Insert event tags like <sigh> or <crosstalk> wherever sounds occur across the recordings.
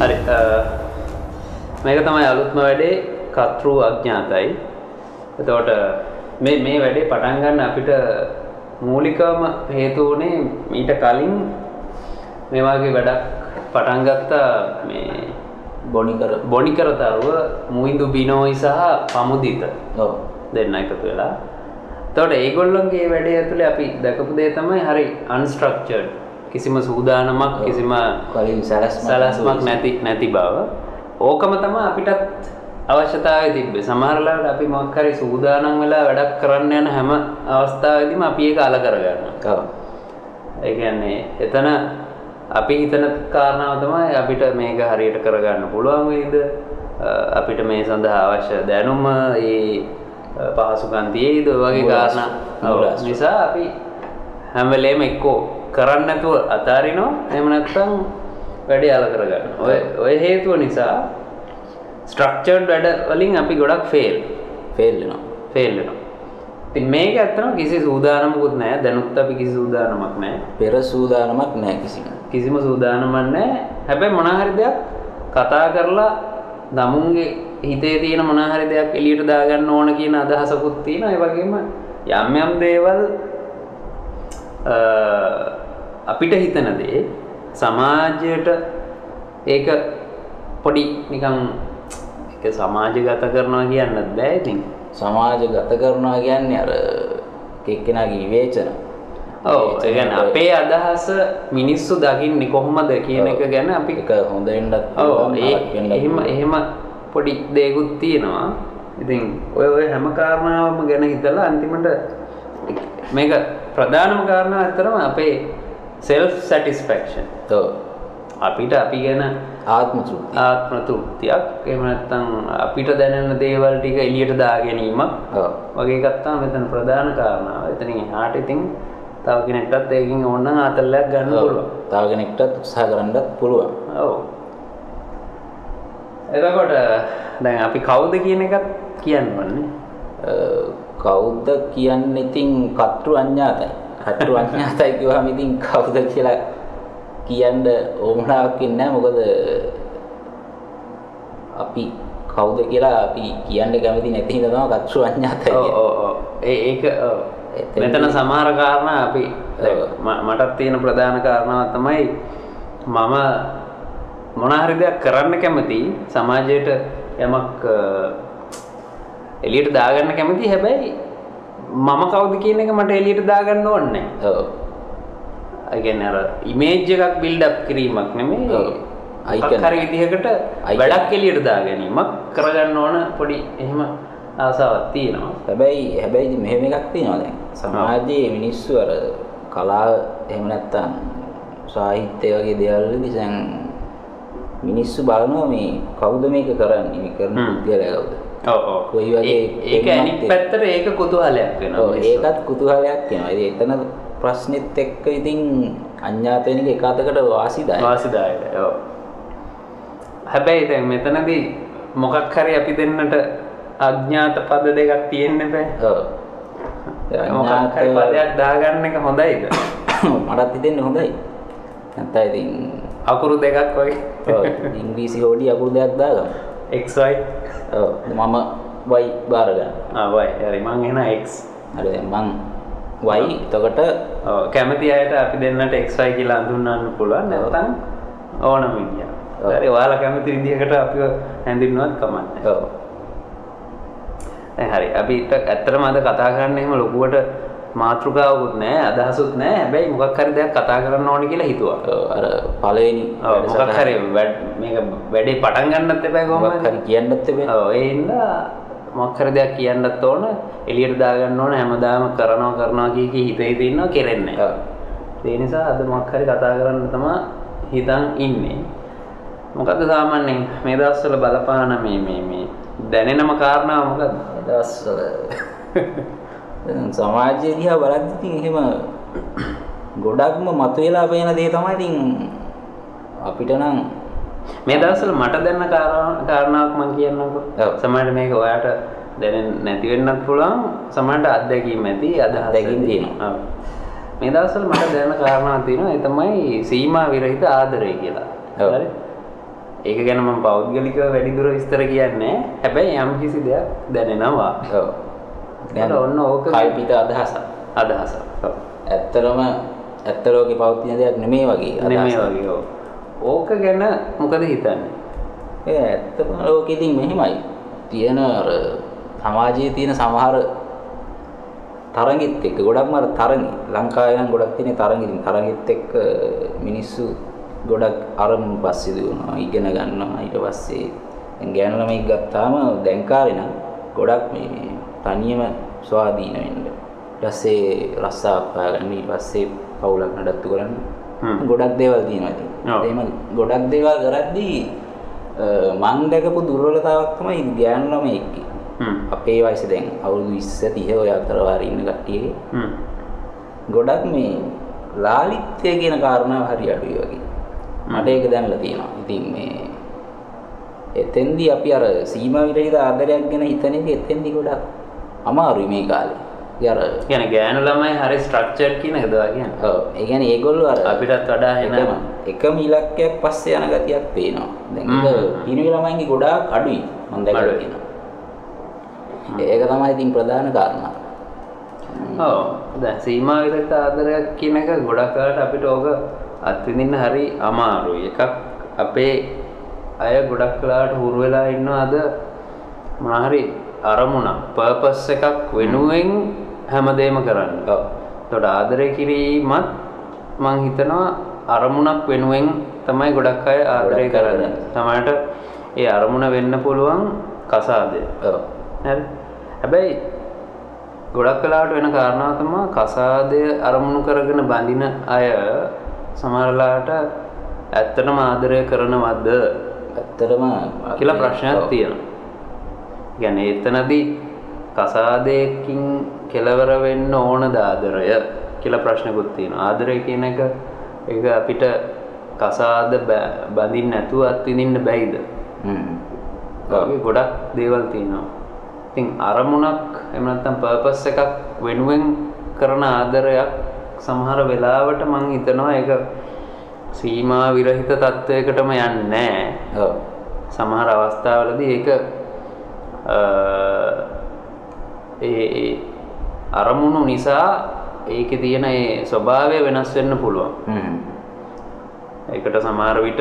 හරි මේක තමයි අලුත්ම වැඩේ කතෘ අඥාතයි. එතවට මේ මේ වැඩේ පටන්ගන්න අපිට මූලිකම හේතුවනේ මීට කලින් මේවාගේ වැඩක් පටන්ගත්තා මේ බොනිකර. බොනිකරතරුව මුයිදු බිනෝයි සහ පමුදිත ඔව්. දෙන්න එකතු වෙලා. තවට ඒගොල්ලොන්ගේ වැඩේ ඇතුළේ අපි දැකපු දේ තමයි හරි අන්ස්ට්‍රක්චර්ඩ් කිසිම සූදානමක් කිසිම සැලස්මක් නැති නැති බව. ඕකම තම අපිටත් අවශ්‍යතාව තිබ්බේ. සමහරලාට අපි මොක්හරි සූදානන් වෙලා වැඩක් කරන්න යන හැම අවස්ථාවදීම අපි ඒක අල කරගන්න ඔව්. ඒගන්නේ එතන අපි හිතන කාරණාව තමයි අපිට මේක හරියට කරගන්න පුළුවන් වෙයිද? අපිට මේ සඳහා අවශ්‍ය දැනුම ඒ පහසුකන් තියේද? ඔය වගේ කාරණා. නිසා අපි හැමලේම එක්කෝ කරන්න නැතුව අතාරිනවා. එහෙම නැත්නම් වැඩේ අල කරගන්න ඔය ඔය හේතුව නිසා ස්ට්‍රක්චර්ඩ් වැඩ වලින් අපි ගොඩක් ෆේල් ෆේල් වෙනවා. ෆේල් වෙනවා. ඉතින් මේක ඇත්තටම කිසි සූදානමකුත් නැහැ දැනුත් අපි කිසි සූදානමක් නැහැ පෙර සූදානමක් නැහැ කිසිම. කිසිම සූදානමක් නැහැ හැබැයි මොනවා හරි දෙයක් කතා කරලා දමුන්ගේ හිතේ තියෙන මොනවා හරි දෙයක් එළියට දාගන්න ඕන කියන අදහසකුත් තියෙනවා. ඒ වගේම යම් යම් දේවල් අපිට හිතන දේ සමාජයට ඒක පොඩි නිකන් ඒක සමාජගත කරනවා කියන්නත් බෑ ඉතින්. සමාජගත කරනවා කියන්නේ අර එක්කෙනාගේ විවේචන. ඔව් ඒ කියන්නේ අපේ අදහස මිනිස්සු දකින්නේ කොහොමද කියන එක ගැන අපි එක හොඳ වෙන්නත් ඔව් එහෙම. එහෙම පොඩි දේකුත් තියෙනවා. ඉතින් ඔය ඔය හැම කාරණාවම ගැන හිතලා අන්තිමට මේක ප්‍රධානම කාරණා ඇත්තරම අපේ සෙල්ෆ් සැටිස්ෆැක්ෂන් ඔව් අපිට අපි ගැන ආත්ම තෘප්තිය ආත්ම තෘප්තියක් එහෙම නැත්නම් අපිට දැනෙන දේවල් ටික එළියට දා ගැනීමක් වගේ ගත්තා මෙතන ප්‍රධාන කාරණාව. එතනින් එහාට ඉතින් තව කෙනෙක්ටත් ඒකින් ඕන නම් ආතල්ලයක් ගන්න. පුළුවන්. තව කෙනෙක්ටත් උත්සාහ කරන්නත් පුළුවන් ඔව්. එතකොට දැන් අපි කවුද කියන එකත් කියන්න ඕනේ. කවුද කියන්නේ ඉතින් කට්ටු අඥාතයි කට්ටු අඥාතයි කිව්වම ඉතින් කවුද කියලා කියන්න ඕමනාවක් නැහැ. මොකද අපි කවුද කියලා අපි කියන්න කැමති නැති හින්දා තමයි කට්ටු අඥාතයි ඔව් කියන්නේ. ඔව් ඒක මෙතන සමහර කාරණා අපි මටත් තියෙන ප්‍රධාන කාරණාව තමයි මම මොන හරි දෙයක් කරන්න කැමති සමාජයට යමක් අ, එළියට දාගන්න කැමති හැබැයි මම කවුද කියන එක මට එළියට දාගන්න ඕනේ නැහැ. ඔව් ඒ කියන්නේ අර ඉමේජ් එකක් බිල්ඩ් අප් කිරීමක් නෙමෙයි. Icon. හරි විදිහකට. වැඩක් එළියට දා ගැනීමක් කරගන්න ඕන පොඩි එහෙම ආසාවක් තියෙනවා. හැබැයි හැබැයි මෙහෙම එකක් තියෙනවා දැන් සමාජයේ මිනිස්සු අර කලාව එහෙම නැත්තම් සාහිත්‍ය වගේ දේවල් වලදී දැන් මිනිස්සු බලනවා මේ කවුද මේක කරන්නේ මේ කරන. පුද්ගලයා කවුද. කොයි වගේ ඒක අනිත් පැත්තට ඒක කුතුහලයක් වෙනවා. ඒකත් කුතුහලයක් වෙනවා ඉතින් එතන ප්‍රශ්නෙත් එක්ක ඉතින් අඥාත වෙන එක එක අතකට වාසිදායි වාසිදායකයි. ඔව්. හැබැයි දැන් මෙතනදී මොකක් හරි අපි දෙන්නට අඥාත පද දෙකක් තියෙන්න බෑ. ඔව් මොකක් හරි පදයක් දාගන්න එක හොඳයිද? මටත් හිතෙන්නේ හොඳයි නැත්නම් ඉතින් අකුරු දෙකක් වගේ. ඔව් ඉංග්‍රීසි හොඩි අකුරු දෙයක් දාගමු ඔව් මම y බාර ගන්න. ආ y හරි මං එන X. හරි මං y එතකොට ඔව් කැමති අයට අපි දෙන්නට XY කියලා හඳුන්වන්න පුළුවන් නැත්නම් ඕනම විදියක්. ඔව්. හරි ඔයාලා කැමති විදිහකට නැහැ. ඔව් දැන් හරි අපිට ඇත්තටම අද කතා කරන්න එහෙම ලොකුවට මාතෘකාවකුත් නැහැ අදහසුත් නැහැ හැබැයි මොකක් හරි දෙයක් කතා කරන්න ඕනේ කියලා හිතුවා. අර පළවෙනි මොකක් හරි වැඩ- මේක වැඩේ පටන් ගන්නත් එපා කොහොමද? හරි කියන්නත් එපේ. ඔව් ඒ හින්දා මොකක් හරි දෙයක් කියන්නත් ඕන එළියට දාගන්න ඕන හැමදාම කරනවා කරනවා කී කී හිතේ තියෙනවා කෙරෙන්නේ. ඒ නිසා අද මොකක් හරි කතා කරන්න තමයි හිතන් ඉන්නේ. මොකද සාමාන්‍යයෙන් මේ දවස්වල බලපාන මේ මේ මේ දැනෙනම කාරණා මොකද්ද? ඒ දවස්වල සමාජය දිහා බලද්දි ඉතින් එහෙම ගොඩක්ම මතුවලා පේන දේ තමයි ඉතින් අපිට නම් මේ දවස්වල මට දැනන කාරණා- කාරණාවක් මම කියන්නම්කෝ. ඔව්. සමහරවිට මේක ඔයාට දැනෙන්නේ නැති වෙන්නත් පුළුවන්. සමහරවිට අත්දැකීම් ඇති අදහස් ඇති. තියෙනවා. මේ දවස්වල මට දැනෙන කාරණාවක් තියෙනවා. ඒ තමයි සීමා විරහිත ආදරය කියලා. හරි? ඒක ගැන මම පෞද්ගලිකව වැඩිදුර විස්තර කියන්නේ හැබැයි යම් කිසි දෙයක් දැනෙනවා ඔව් දැන් ඔන්න ඕක කල්පිත අදහසක් අදහසක් ඔව්. ඇත්තටම ඇත්ත ලෝකේ පවතින දෙයක් නෙමෙයි වගේ නෙමෙයි. වගේ. ඕක ගැන මොකද හිතන්නේ ඒ ඇත්තම ලෝකෙ ඉතින් මෙහෙමයි. තියෙන අර සමාජයේ තියෙන සමහර තරගෙත් එක්ක ගොඩක්ම අර තරඟි ලංකාවේ නම් ගොඩක් තියෙන තරඟි ඉතින් තරගෙත් එක්ක මිනිස්සු ගොඩක් අරමුණු පස්සේ දුවනවා ඉගෙන ගන්නවා ඊට පස්සේ දැන් ගෑනු ළමයි ගත්තාම දැන් කාලේ නම් ගොඩක් මේ තනියම ස්වාධීන වෙන්න. ඊට පස්සේ රස්සාවක් හොයාගන්න ඊට පස්සේ පවුලක් නඩත්තු කරන්න. ගොඩක් දේවල් තියෙනවා ඉතින්. එහෙම ගොඩක් දේවල් කරද්දී මං දැකපු දුර්වලතාවක් තමයි ගෑනු ළමයෙක්ගේ. අපේ වයස දැන් අවුරුදු 20 30 ඔය අතර වාරේ ඉන්න කට්ටියගේ. ගොඩක් මේ ලාලිත්‍ය කියන කාරණාව හරි අඩුයි වගේ. මට ඒක දැනලා තියෙනවා. ඉතින් මේ එතෙන්දී අපි අර සීමා විරහිත ආදරයක් ගැන හිතන එක එතෙන්දී ගොඩක් අමාරුයි මේ කාලේ අර කියන ගෑනු ළමයි හරි ස්ට්‍රක්චර් කියන එකද කියන්නේ ඔව් ඒ කියන්නේ ඒගොල්ලෝ අර අපිටත් වඩා එන එකම ඉලක්කයක් පස්සේ යන ගතියක් පේනවා. දැන් ඒක. පිරිමි ළමයින්ගේ ගොඩාක් අඩුයි මම දැකලා. තියෙනවා. ඒක තමයි ඉතින් ප්‍රධාන කාරණා. ඔව් දැන් සීමා විරහිත ආදරයක් කියන එක ගොඩක් වෙලාවට අපිට ඕක අත්විඳින්න හරි අමාරුයි එකක් අපේ අය ගොඩක් වෙලාවට හුරු වෙලා ඉන්නවා අද මොනවා හරි අරමුණක් පර්පස් එකක් වෙනුවෙන් හැමදේම කරන්න. ඔව්. එතකොට ආදරය කිරීමත් මං හිතනවා අරමුණක් වෙනුවෙන් තමයි ගොඩක් අය ආදරය කරන්නේ. තමයිට ඒ අරමුණ වෙන්න පුළුවන් කසාදය. ඔව්. හරි. හැබැයි ගොඩක් වෙලාවට වෙන කාරණාව තමයි කසාදය අරමුණු කරගෙන බඳින අය සමහරලාට ඇත්තටම ආදරය කරනවද ඇත්තටම කියලා ප්‍රශ්නයක් තියෙනවා. කියන්නේ එතනදී කසාදයකින් කෙලවර වෙන්න ඕනද ආදරය කියලා ප්‍රශ්නකුත් තියෙනවා. ආදරය කියන එක ඒක අපිට කසාද බඳින්න නැතුව අත්විඳින්න බැයිද? හ්ම්. ගොඩක් දේවල් තියෙනවා. ඉතින් අරමුණක් එහෙම නැත්නම් පර්පස් එකක් වෙනුවෙන් කරන ආදරයක් සමහර වෙලාවට මං හිතනවා ඒක සීමා විරහිත තත්වයකටම යන්නේ නැහැ. ඔව්. සමහර අවස්ථාවලදී ඒක ඒ අරමුණු නිසා ඒකේ තියෙන ඒ ස්වභාවය වෙනස් වෙන්න පුළුවන්. ඒකට සමහර විට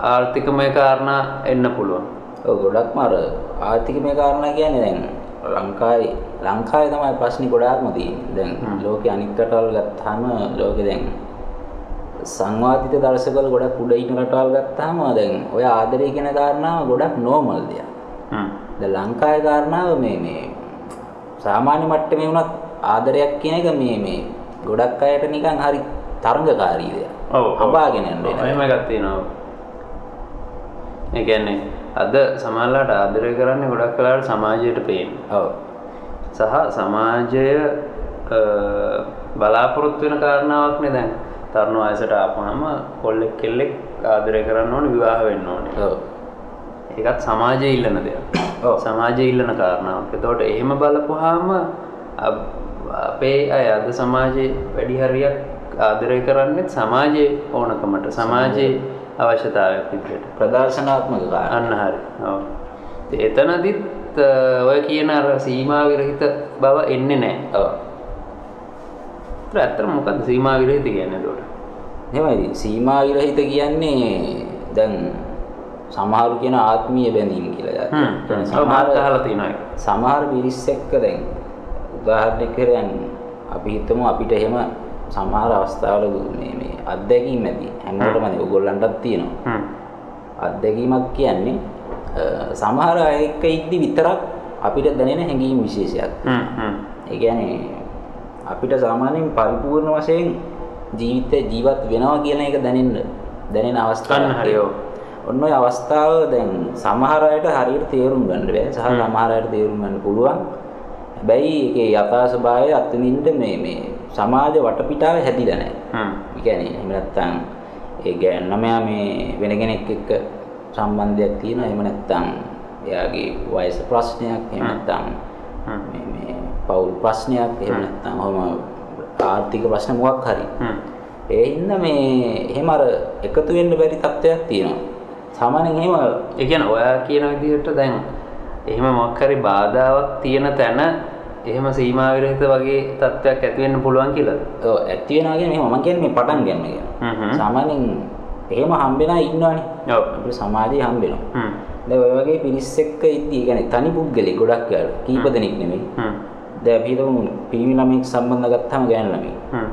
ආර්ථිකමය කාරණා එන්න පුළුවන්. ඔව් ගොඩක්ම අර ආර්ථිකමය කාරණා කියන්නේ දැන් ලංකාවේ ලංකාවේ තමයි ප්‍රශ්නේ ගොඩාක්ම තියෙන්නේ. දැන්. ලෝකේ අනිත් රටවල් ගත්තාම ලෝකේ දැන් සංවාදිත දර්ශකවල ගොඩක් උඩ ඉන්න රටවල් ගත්තාම දැන් ඔය ආදරය කියන කාරණාව ගොඩක් නෝමල් දෙයක්. හ්ම්. දැන් ලංකාවේ කාරණාව මේ මේ සාමාන්‍ය මට්ටමේ වුණත් ආදරයක් කියන එක මේ මේ ගොඩක් අයට නිකන් හරි තරංගකාරී දෙයක්. ඔව් යන්න ඔව්, වෙන. එහෙම එකක් තියෙනවා. ඒ කියන්නේ අද සමහරලාට ආදරය කරන්නේ ගොඩක් වෙලාවට සමාජයට පේන්නේ. ඔව්. සහ සමාජය බලාපොරොත්තු වෙන කාරණාවක් නේ දැන් තරුණ වයසට ආපුවාම කොල්ලෙක් කෙල්ලෙක් ආදරය කරන්න ඕනේ විවාහ වෙන්න ඕනේ. ඔව්. ඒකත් සමාජයේ ඉල්ලන දෙයක්. සමාජයේ ඉල්ලන කාරණාවක්. එතකොට එහෙම බලපුවාම අපේ අය අද සමාජයේ වැඩි හරියක් ආදරය කරන්නේ සමාජයේ ඕනකමට සමාජයේ අවශ්‍යතාවයක් විදිහට. ප්‍රදර්ශනාත්මක කාරණා. අන්න හරි. ඔව්. එතනදිත් ඔය කියන අර සීමා විරහිත බව එන්නේ නැහැ. ඔව්. ඇත්තට මොකද්ද සීමා විරහිත කියන්නේ එතකොට? එහෙමයි සීමා විරහිත කියන්නේ දැන් සමහරු කියන ආත්මීය බැඳීම් කියලා. මාත් සමහර අහලා තියෙනවා ඒක. සමහර පිරිස් එක්ක දැන් උදාහරණයක් කරන් අපි හිතමු අපිට එහෙම සමහර අවස්ථාවල මේ මේ අත්දැකීම් ඇති හැමෝටම නේ ඔයගොල්ලන්ටත් තියෙනවා. හ්ම්. අත්දැකීමක් කියන්නේ සමහර අය එක්ක ඉද්දි විතරක් අපිට දැනෙන හැඟීම් විශේෂයක්. ඒ කියන්නේ අපිට සාමාන්‍යයෙන් පරිපූර්ණ වශයෙන් ජීවිතේ ජීවත් වෙනවා කියන එක දැනෙන්න දැනෙන අවස්ථාවක්. අන්න හරි, ඔව්. ඔන්න ඔය අවස්ථාව දැන් සමහර අයට හරියට තේරුම් ගන්න බෑ. සහ. සමහර අයට තේරුම් ගන්න පුළුවන්. හැබැයි ඒකේ යථා ස්වභාවය අත්විඳින්න මේ මේ සමාජ වටපිටාව හැදිලා නැහැ. හ්ම්. ඒ කියන්නේ එහෙම නැත්නම් ඒ ගෑන් ළමයා මේ වෙන කෙනෙක් එක්ක සම්බන්ධයක් තියෙනවා. එහෙම නැත්නම් එයාගේ වයස ප්‍රශ්නයක්. එහෙම හ්ම්. මේ මේ පෞල් ප්‍රශ්නයක් එහෙම හ්ම්. නැත්නම් ඔහම ආර්ථික ප්‍රශ්න මොකක් හරි. හ්ම්. ඒ හින්දා මේ එහෙම අර එකතු වෙන්න බැරි තත්ත්වයක් තියෙනවා. සාමාන්‍යයෙන් එහෙම ඒ කියන්නේ ඔයා කියන විදිහට දැන් එහෙම මොකක් හරි බාධාවක් තියෙන තැන එහෙම සීමා විරහිත වගේ තත්ත්වයක් ඇති වෙන්න පුළුවන් කියලාද? ඔව් ඇති වෙනවා කියන්නේ මෙහෙම මම කියන්නේ මේ පටන් ගන්න කියන. සාමාන්‍යයෙන් එහෙම හම්බෙනා ඉන්නවනේ. ඔව්. අපේ සමාජයේ හම්බෙනවා. හ්ම්. දැන් ඔය වගේ පිරිස් එක්ක ඉද්දි කියන්නේ තනි පුද්ගලෙක් ගොඩක් යාළුවෝ. කීප දෙනෙක් නෙමෙයි. හ්ම්. දැන් අපි හිතමු පිරිමි ළමෙක් සම්බන්ධ ගත්තාම ගෑනු ළමෙක්. හ්ම්.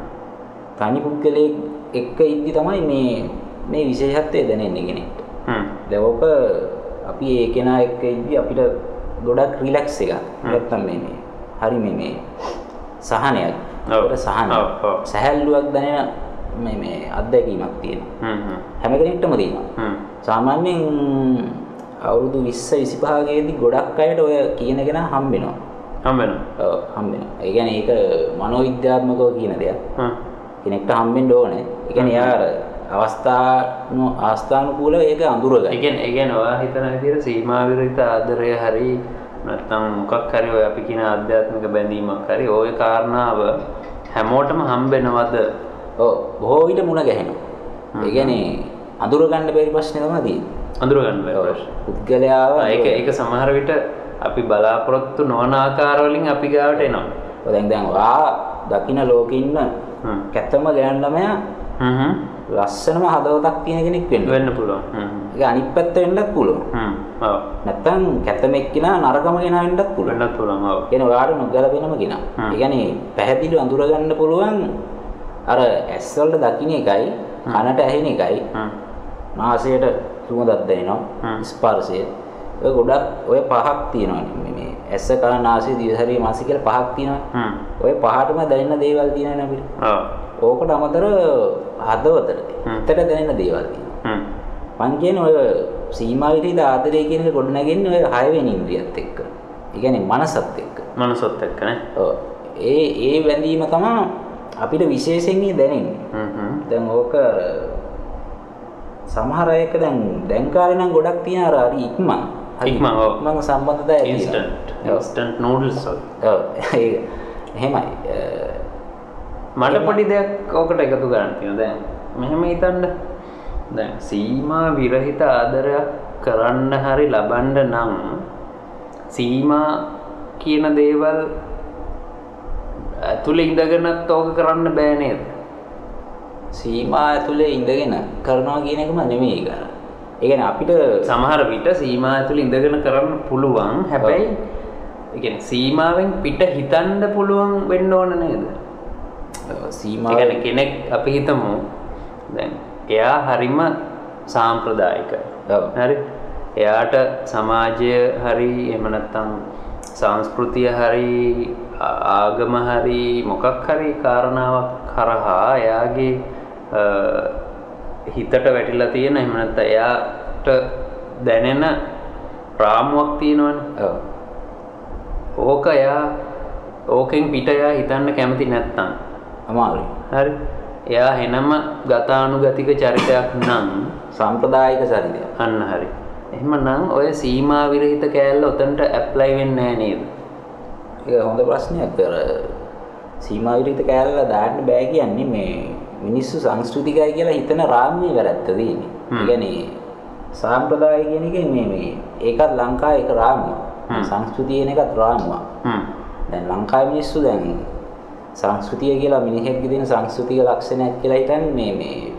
තනි පුද්ගලයෙක් එක්ක ඉද්දි තමයි මේ මේ විශේෂත්වය දැනෙන්නේ කෙනෙක්ට. ඕක අපි ඒ කෙනා එක්ක ඉද්දි අපිට ගොඩක් රිලැක්ස් එකක්. නැත්තම් මේ මේ හරි මේ මේ සහනයක්. ඔව්. සහනයක්. සැහැල්ලුවක් දැනෙන මේ මේ අත්දැකීමක් තියෙනවා. හ්ම් කෙනෙක්ටම තියෙනවා. සාමාන්‍යයෙන් අවුරුදු 20 25 ගෙදී ගොඩක් අයට ඔය කියන කෙනා හම්බෙනවා. හම්බ වෙනවා. ඔව් හම්බෙනවා. ඒ කියන්නේ ඒක මනෝවිද්‍යාත්මකව කියන දෙයක්. හ්ම්. කෙනෙක්ට හම්බෙන්න ඕනේ. ඒ කියන්නේ යාර අවස්ථානු ආස්ථානුකූලව ඒක අඳුරගන්න. ඒ කියන්නේ ඒ කියන්නේ ඔයා හිතන විදිහට සීමා විරහිත ආදරය හරි නැත්නම් මොකක් හරි ඔය අපි කියන ආධ්‍යාත්මික බැඳීමක් හරි ওই කාරණාව හැමෝටම හම්බෙනවද? ඔව් බොහෝ විට මුණ ගැහෙනවා. ඒ කියන්නේ අඳුරගන්න බැරි ප්‍රශ්නේ තමයි තියෙන්නේ. අඳුර ගන්න බෑ ඔව්. ප්‍රශ්න. පුද්ගලයාව ඒක ඒක සමහර විට අපි බලාපොරොත්තු නොවන ආකාර වලින් අපි ගාවට එනවා. දැන් දැන් ඔයා දකින්න ලෝකෙ ඉන්න. කැතම ගෑනු ළමයා හ්ම්. ලස්සනම හදවතක් තියෙන කෙනෙක් වෙන්න. වෙන්න පුළුවන්. ඒක අනිත් පැත්ත වෙන්නත් පුළුවන්. හ්ම්. ඔව්. නැත්තම් කැතම එක්කිනා නරකම කෙනා වෙන්නත් පුළුවන්. වෙන්නත් පුළුවන්. ඔව්. කියන්නේ ඔයාට නොගැලපෙනම කෙනා. ඒ කියන්නේ පැහැදිලිව අඳුර ගන්න පුළුවන් අර ඇස් වලට දකින්න එකයි කනට ඇහෙන එකයි. නාසයට සුවඳක් දැනෙනවා. ස්පර්ශය. ඔය ගොඩක් ඔය පහක් තියෙනවානේ මේ ඇස කන නාසය දිව ශරීරය මාසය කියලා පහක් තියෙනවා. හ්ම්. ඔය පහටම දැනෙන දේවල් තියෙනවනේ අපිට. ඕකට අමතර හදවතට. හිතට දැනෙන දේවල්. මං කියන්නේ ඔය සීමා විදිහට ආදරය කියන එක ගොඩ නැගෙන්නේ ඔය හයවෙනි ඉන්ද්‍රියත් එක්ක. ඒ කියන්නේ මනසත් එක්ක. මනසොත් එක්ක නේ. ඔව්. ඒ ඒ වැඳීම තමයි අපිට විශේෂයෙන් දැනෙන්නේ. දැන් ඕක සමහර අයක දැන් දැන් කාලේ නම් ගොඩක් තියෙන අර හරි ඉක්මන්. ඉක්මන්, ඔව්. ඉක්මන් සම්බන්ධතාවය. ඉන්ස්ටන්ට්. Instant noodles. ඔව්. <laughs> එහෙමයි. මට පොඩි දෙයක් ඕකට එකතු කරන්න තියෙනවා දැන් මෙහෙම හිතන්න දැන් සීමා විරහිත ආදරයක් කරන්න හරි ලබන්න නම් සීමා කියන දේවල් ඇතුළේ ඉඳගෙනත් ඕක කරන්න බෑ නේද? සීමා ඇතුලේ ඉඳගෙන කරනවා කියන එකම නෙමෙයි කරා. ඒ කියන්නේ අපිට සමහර විට සීමා ඇතුළේ ඉඳගෙන කරන්න පුළුවන් හැබැයි ඒ කියන්නේ සීමාවෙන් පිට හිතන්න පුළුවන් වෙන්න ඕන නේද? සීමා කියන්නේ කෙනෙක් අපි හිතමු දැන් එයා හරිම සාම්ප්‍රදායිකයි. ඔව්. හරි. එයාට සමාජය හරි එහෙම නැත්නම් සංස්කෘතිය හරි ආගම හරි මොකක් හරි කාරණාවක් කරහා එයාගේ හිතට වැටිලා තියෙන එහෙම නැත්නම් එයාට දැනෙන රාමුවක් තියෙනවනේ. ඕක එයා ඕකෙන් පිට එයා හිතන්න කැමති නැත්නම් අමාරුයි. හරි. එයා එනම ගතානුගතික චරිතයක් නම් සම්ප්‍රදායික චරිතය. අන්න හරි. එහෙමනම් ඔය සීමා විරහිත කෑල්ල උතන්ට ඇප්ලයි වෙන්නේ නැහැ නේද? ඒක හොඳ ප්‍රශ්නයක්. අර සීමා විරහිත කෑල්ල දාන්න බෑ කියන්නේ මේ මිනිස්සු සංස්කෘතිකයි කියලා හිතන රාමුවේ වැරද්ද තියෙන්නේ. ඒ කියන්නේ සාම්ප්‍රදාය කියන එකේ මේ මේ ඒකත් ලංකාවේ එක රාමුවක්. හ්ම්. සංස්කෘතිය කියන එකත් රාමුවක්. දැන් ලංකාවේ මිනිස්සු දැන් සංස්කෘතිය කියලා මිනිහෙක්ගේ දෙන සංස්කෘතික ලක්ෂණයක් කියලා හිතන්නේ මේ මේ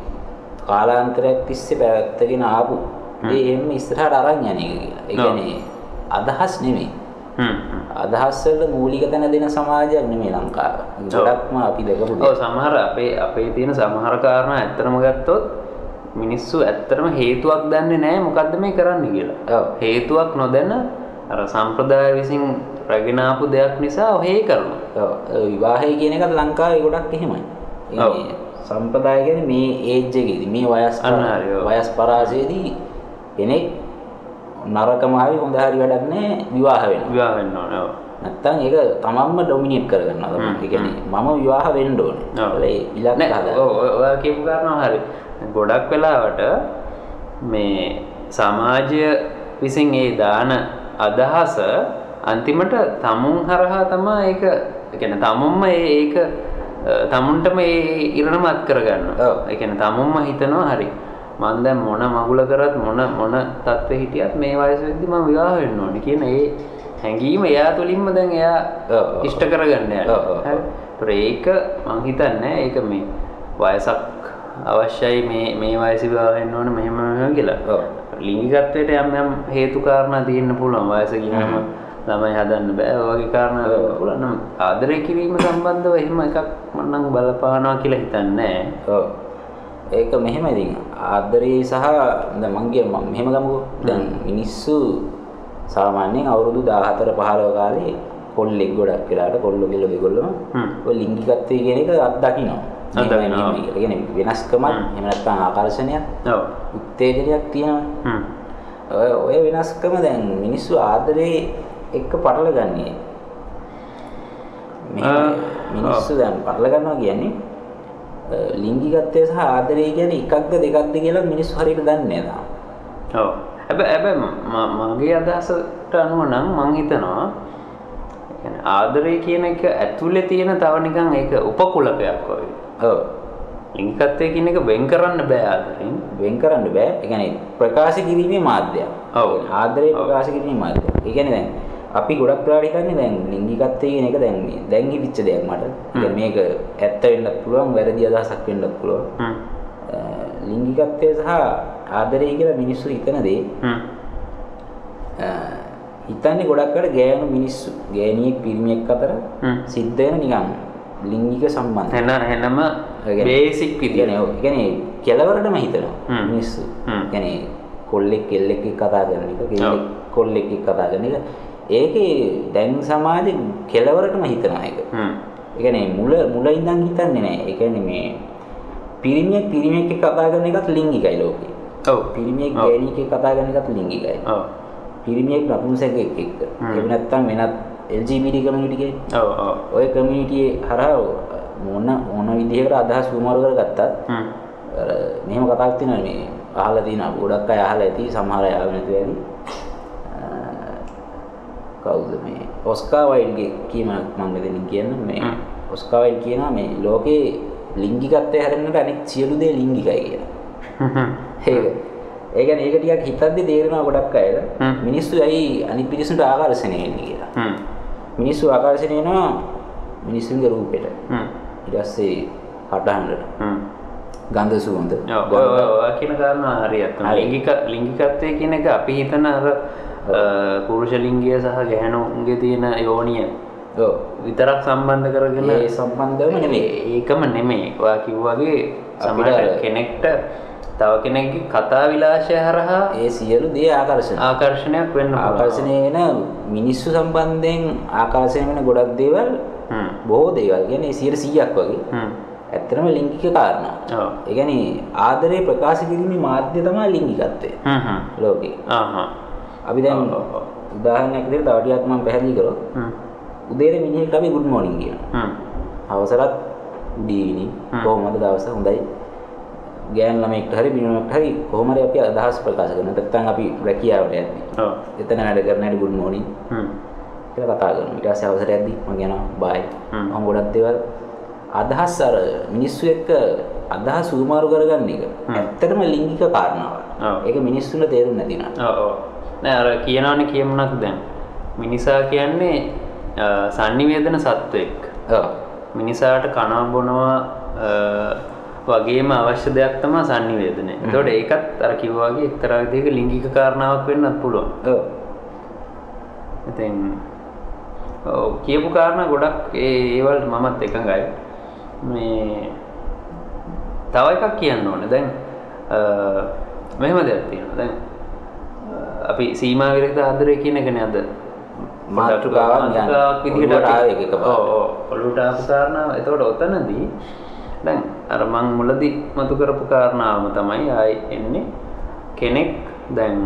කාලාන්තරයක් තිස්සේ පැවැත්ගෙන ආපු හ්ම්. ඒ එහෙම ඉස්සරහට අරන් යන එක කියලා. ඒ ඔව්. කියන්නේ අදහස් නෙමෙයි. හ්ම්. හ්ම්. අදහස් වලට මූලික තැන දෙන සමාජයක් නෙමෙයි ලංකාව. ගොඩක්ම අපි දැකපු ඔව් දේ. සමහර අපේ අපේ තියෙන සමහර කාරණා ඇත්තටම ගත්තොත් මිනිස්සු ඇත්තටම හේතුවක් දන්නේ නැහැ මොකද්ද මේ කරන්න කියලා. ඔව්. හේතුවක් නොදැන අර සම්ප්‍රදාය විසින් රැගෙන ආපු දෙයක් නිසා ඔහේ කරනවා. විවාහය කියන එකත් ලංකාවේ ගොඩක් එහෙමයි. සම්ප්‍රදාය කියන්නේ මේ ඒජ් එකේදී මේ වයස්. වයස් පරාසයේදී කෙනෙක් නරකම හරි හොඳ හරි වැඩක් නැහැ විවාහ වෙනවා. විවාහ වෙන්න ඕනේ. නැත්තම් ඒක තමන්ම ඩොමිනේට් කරගන්නවා තමයි. ඒ කියන්නේ මම විවාහ වෙන්න ඕනේ. ඒ ඉලක්ක හදලා. ඔව්, ඔය- කියපු කාරණාව හරි. ගොඩක් වෙලාවට මේ සමාජය විසින් ඒ දාන අදහස අන්තිමට තමුන් හරහා තමයි ඒක කියන්නේ තමුන්ම ඒක තමුන්ටම ඒ ඉරණම අත්. ඒ කියන්නේ තමුන්ම හිතනවා හරි. මන් දැන් මොන මගුල කරත් මොන මොන තත්ත්වෙ හිටියත් මේ වයස වෙද්දි මම විවාහ වෙන්න ඕනේ කියන ඒ හැඟීම එයා තුලින්ම දැන් එයා. ඉෂ්ට කරගන්න ඒක මං හිතන්නේ ඒක මේ වයසක් අවශ්‍යයි මේ මේ වයසේ විවාහ වෙන්න ඕනේ මෙහෙම කියලා. ඔව්. ලිංගිකත්වයට යම් යම් හේතු කාරණා තියෙන්න පුළුවන් වයස හ්ම්. ළමයි හදන්න බෑ වගේ කාරණා පුළුවන් නම් ආදරය කිරීම සම්බන්ධව එහෙම එකක් මම නම් බලපානවා කියලා හිතන්නේ. ඒක මෙහෙම ඉතින් ආදරේ සහ දැන් මං කිය මම මෙහෙම ගමුකෝ. දැන් මිනිස්සු සාමාන්‍යයෙන් අවුරුදු 14 15 කාලේ කොල්ලෙක් ගොඩක් වෙලාට කොල්ලෝ කෙල්ලෝ දෙකොල්ලම. ඔය ලිංගිකත්වය කියන එක අත්දකින්නවා. කියලා. කියන්නේ වෙනස්කමක් හ්ම්. එහෙම නැත්නම් ආකර්ෂණයක් ඔව් උත්තේජනයක් තියෙනවා. ඔය වෙනස්කම දැන් මිනිස්සු ආදරේ එක්ක පටලගන්නේ. මේ මිනිස්සු දැන් පටලගන්නවා කියන්නේ ලිංගිකත්වය සහ ආදරය කියන්නේ එකක්ද දෙකක්ද කියලා මිනිස්සු හරියට දන්නේ නැහැ. ඔව්. හැබැයි මගේ අදහසට අනුව නම් මම හිතනවා ආදරය කියන එක ඇතුලේ තියෙන තව නිකන් ඒක උපකුලපයක් වගේ. ඔව්. ලිංගිකත්වය කියන එක වෙන් කරන්න බෑ ආදරෙන්. වෙන් කරන්න බෑ. ඒ කියන්නේ ප්‍රකාශ කිරීමේ මාධ්‍යයක්. ඔව්. ආදරය ප්‍රකාශ කිරීමේ මාධ්‍යයක්. ඒ කියන්නේ දැන් අපි ගොඩක් වෙලාවට හිතන්නේ දැන් ලිංගිකත්වය කියන එක දැන් මේ- දැන් හිතච්ච දෙයක් මට. කියන්නේ මේක ඇත්ත වෙන්නත් පුළුවන්, වැරදි අදහසක් වෙන්නත් පුළුවන්. ලිංගිකත්වය සහ ආදරය කියලා මිනිස්සු හිතන දේ හිතන්නේ ගොඩක් වෙලාවට ගෑනු මිනිස්සු ගෑණියෙක් පිරිමියෙක් අතර. සිද්ධ වෙන නිකන් ලිංගික සම්බන්ධ. ඒ කියන්නේ- බේසික් විදියට. කියන්නේ කෙලවරටම හිතනවා. මිනිස්සු. කියන්නේ කොල්ලෙක් කෙල්ලෙක් කතා කරන එක, කෙල්ලෙක්. කොල්ලෙක් කතා කරන එක. ඒකේ දැන් සමාජේ කෙලවරටම හිතනවා ඒක. හ්ම්. ඒ කියන්නේ මුල මුල ඉඳන් හිතන්නේ නැහැ. ඒ කියන්නේ මේ පිරිමියෙක් පිරිමියෙක් එක්ක කතා කරන එකත් ලිංගිකයි ලෝකේ. ඔව්. පිරිමියෙක්. ගෑණියෙක් එක්ක කතා කරන එකත් ලිංගිකයි. ඔව්. පිරිමියෙක් නපුංසකෙක් එක්ක. හ්ම්. එහෙම නැත්නම් වෙනත් LGBT කමියුනිටි එකේ ඔව් ඔව්. ඔය කමියුනිටියේ හරහා මොන මොන විදිහකට අදහස් උමාරු කරගත්තත් හ්ම්. අර මෙහෙම කතාවක් තියෙනවා මේ අහලා තියෙනවා ගොඩක් අය අහලා ඇති සමහර අය ආවෙ නැතුව ඇති කවුද මේ ඔස්කා වයිල්ගේ කීමක් මම මෙතනින් කියන්න මේ. ඔස්කා වයිල් කියනවා මේ ලෝකේ ලිංගිකත්වය හැරෙන්නට අනෙක් සියලු දේ ලිංගිකයි කියලා. <laughs> ඒක ඒ කියන්නේ ඒක ටිකක් හිතද්දි තේරෙනවා ගොඩක් අයට. මිනිස්සු ඇයි අනිත් පිරිසුන්ට ආකර්ෂණය වෙන්නේ කියලා. මිනිස්සු ආකර්ෂණය වෙනවා මිනිස්සුන්ගේ රූපෙට. ඊට පස්සේ කටහඬට. ගන්ධ සුවඳ ඔය ඔය කියන කාරණා හරියට. හරි. ලිංගික ලිංගිකත්වය කියන එක අපි හිතන අර පුරුෂ ලිංගය සහ ගැහැණුන්ගේ තියෙන යෝනිය විතරක් සම්බන්ධ කරගෙන ඒ සම්බන්ධවම නෙමෙයි ඒ- ඒකම නෙමෙයි. ඔයා කිව්වාගේ සමහර කෙනෙක්ට තව කෙනෙක්ගේ කතා විලාශය හරහා ඒ සියලු දේ ආකර්ෂණ ආකර්ෂණයක් වෙන්න. ආකර්ෂණය වෙන මිනිස්සු සම්බන්ධයෙන් ආකර්ෂණය වෙන ගොඩක් දේවල්. බොහෝ දේවල් කියන්නේ 100ක් වගේ. ඇත්තටම ලිංගික කාරණා. ඒ කියන්නේ ආදරේ ප්‍රකාශ කිරීමේ මාධ්‍ය තමයි ලිංගිකත්වය. ලෝකේ. ආහා. අපි දැන්. උදාහරණයක් විදිහට තව ටිකක් මම පැහැදිලි කරොත් හ්ම්. උදේට මිනිහෙක්ට අපි good morning කියනවා. හ්ම්. අවසරත් good evening හ්ම්. කොහොමද දවස හොඳයි ගෑන් ළමෙක්ට හරි බිනරෙක්ට හරි කොහොම හරි අපි අදහස් ප්‍රකාශ කරනවා නැත්නම් අපි රැකියාවට යද්දී ඔව්. එතන වැඩ කරන හැටි good morning හ්ම්. කියලා කතා කරනවා ඊට පස්සේ අවසරයක්දී මම කියනවා bye. මම ගොඩක් දේවල් අදහස් අර මිනිස්සු එක්ක අදහස් උමාරු කරගන්න එක. ඇත්තටම ලිංගික කාරණාවක්. ඒක මිනිස්සුන්ට තේරුම් නැති නා ඔව් ඔව්. නෑ අර කියනවනේ කියමුණක් දැන්. මිනිසා කියන්නේ sannivedana සත්වෙක්. මිනිසාට කනවා බොනවා වගේම අවශ්‍ය දෙයක් තමයි sannivedana. හ්ම්. එතකොට ඒකත් අර කිව්වා වගේ එක්තරා විදිහක ලිංගික කාරණාවක් වෙන්නත් පුළුවන්. ඔව් ඉතින් ඔව් කියපු කාරණා ගොඩක් ඒ ඒවලට මමත් එකඟයි. මේ තව එකක් කියන්න ඕනේ. දැන් අ, මෙහෙම දෙයක් තියෙනවා. දැන් අපි සීමා විරහිත ආදරය කියන එකනේ අද මාතෘකාවක්. මාතෘකාවක් විදිහට ආවේ ඒක එකපාරට. ඔව් ඔව් ඔළුවට ආපු කාරණාව. එතකොට ඔතනදී දැන් අර මං මුලදී මතු කරපු කාරණාවම තමයි ආයි එන්නේ කෙනෙක් දැන්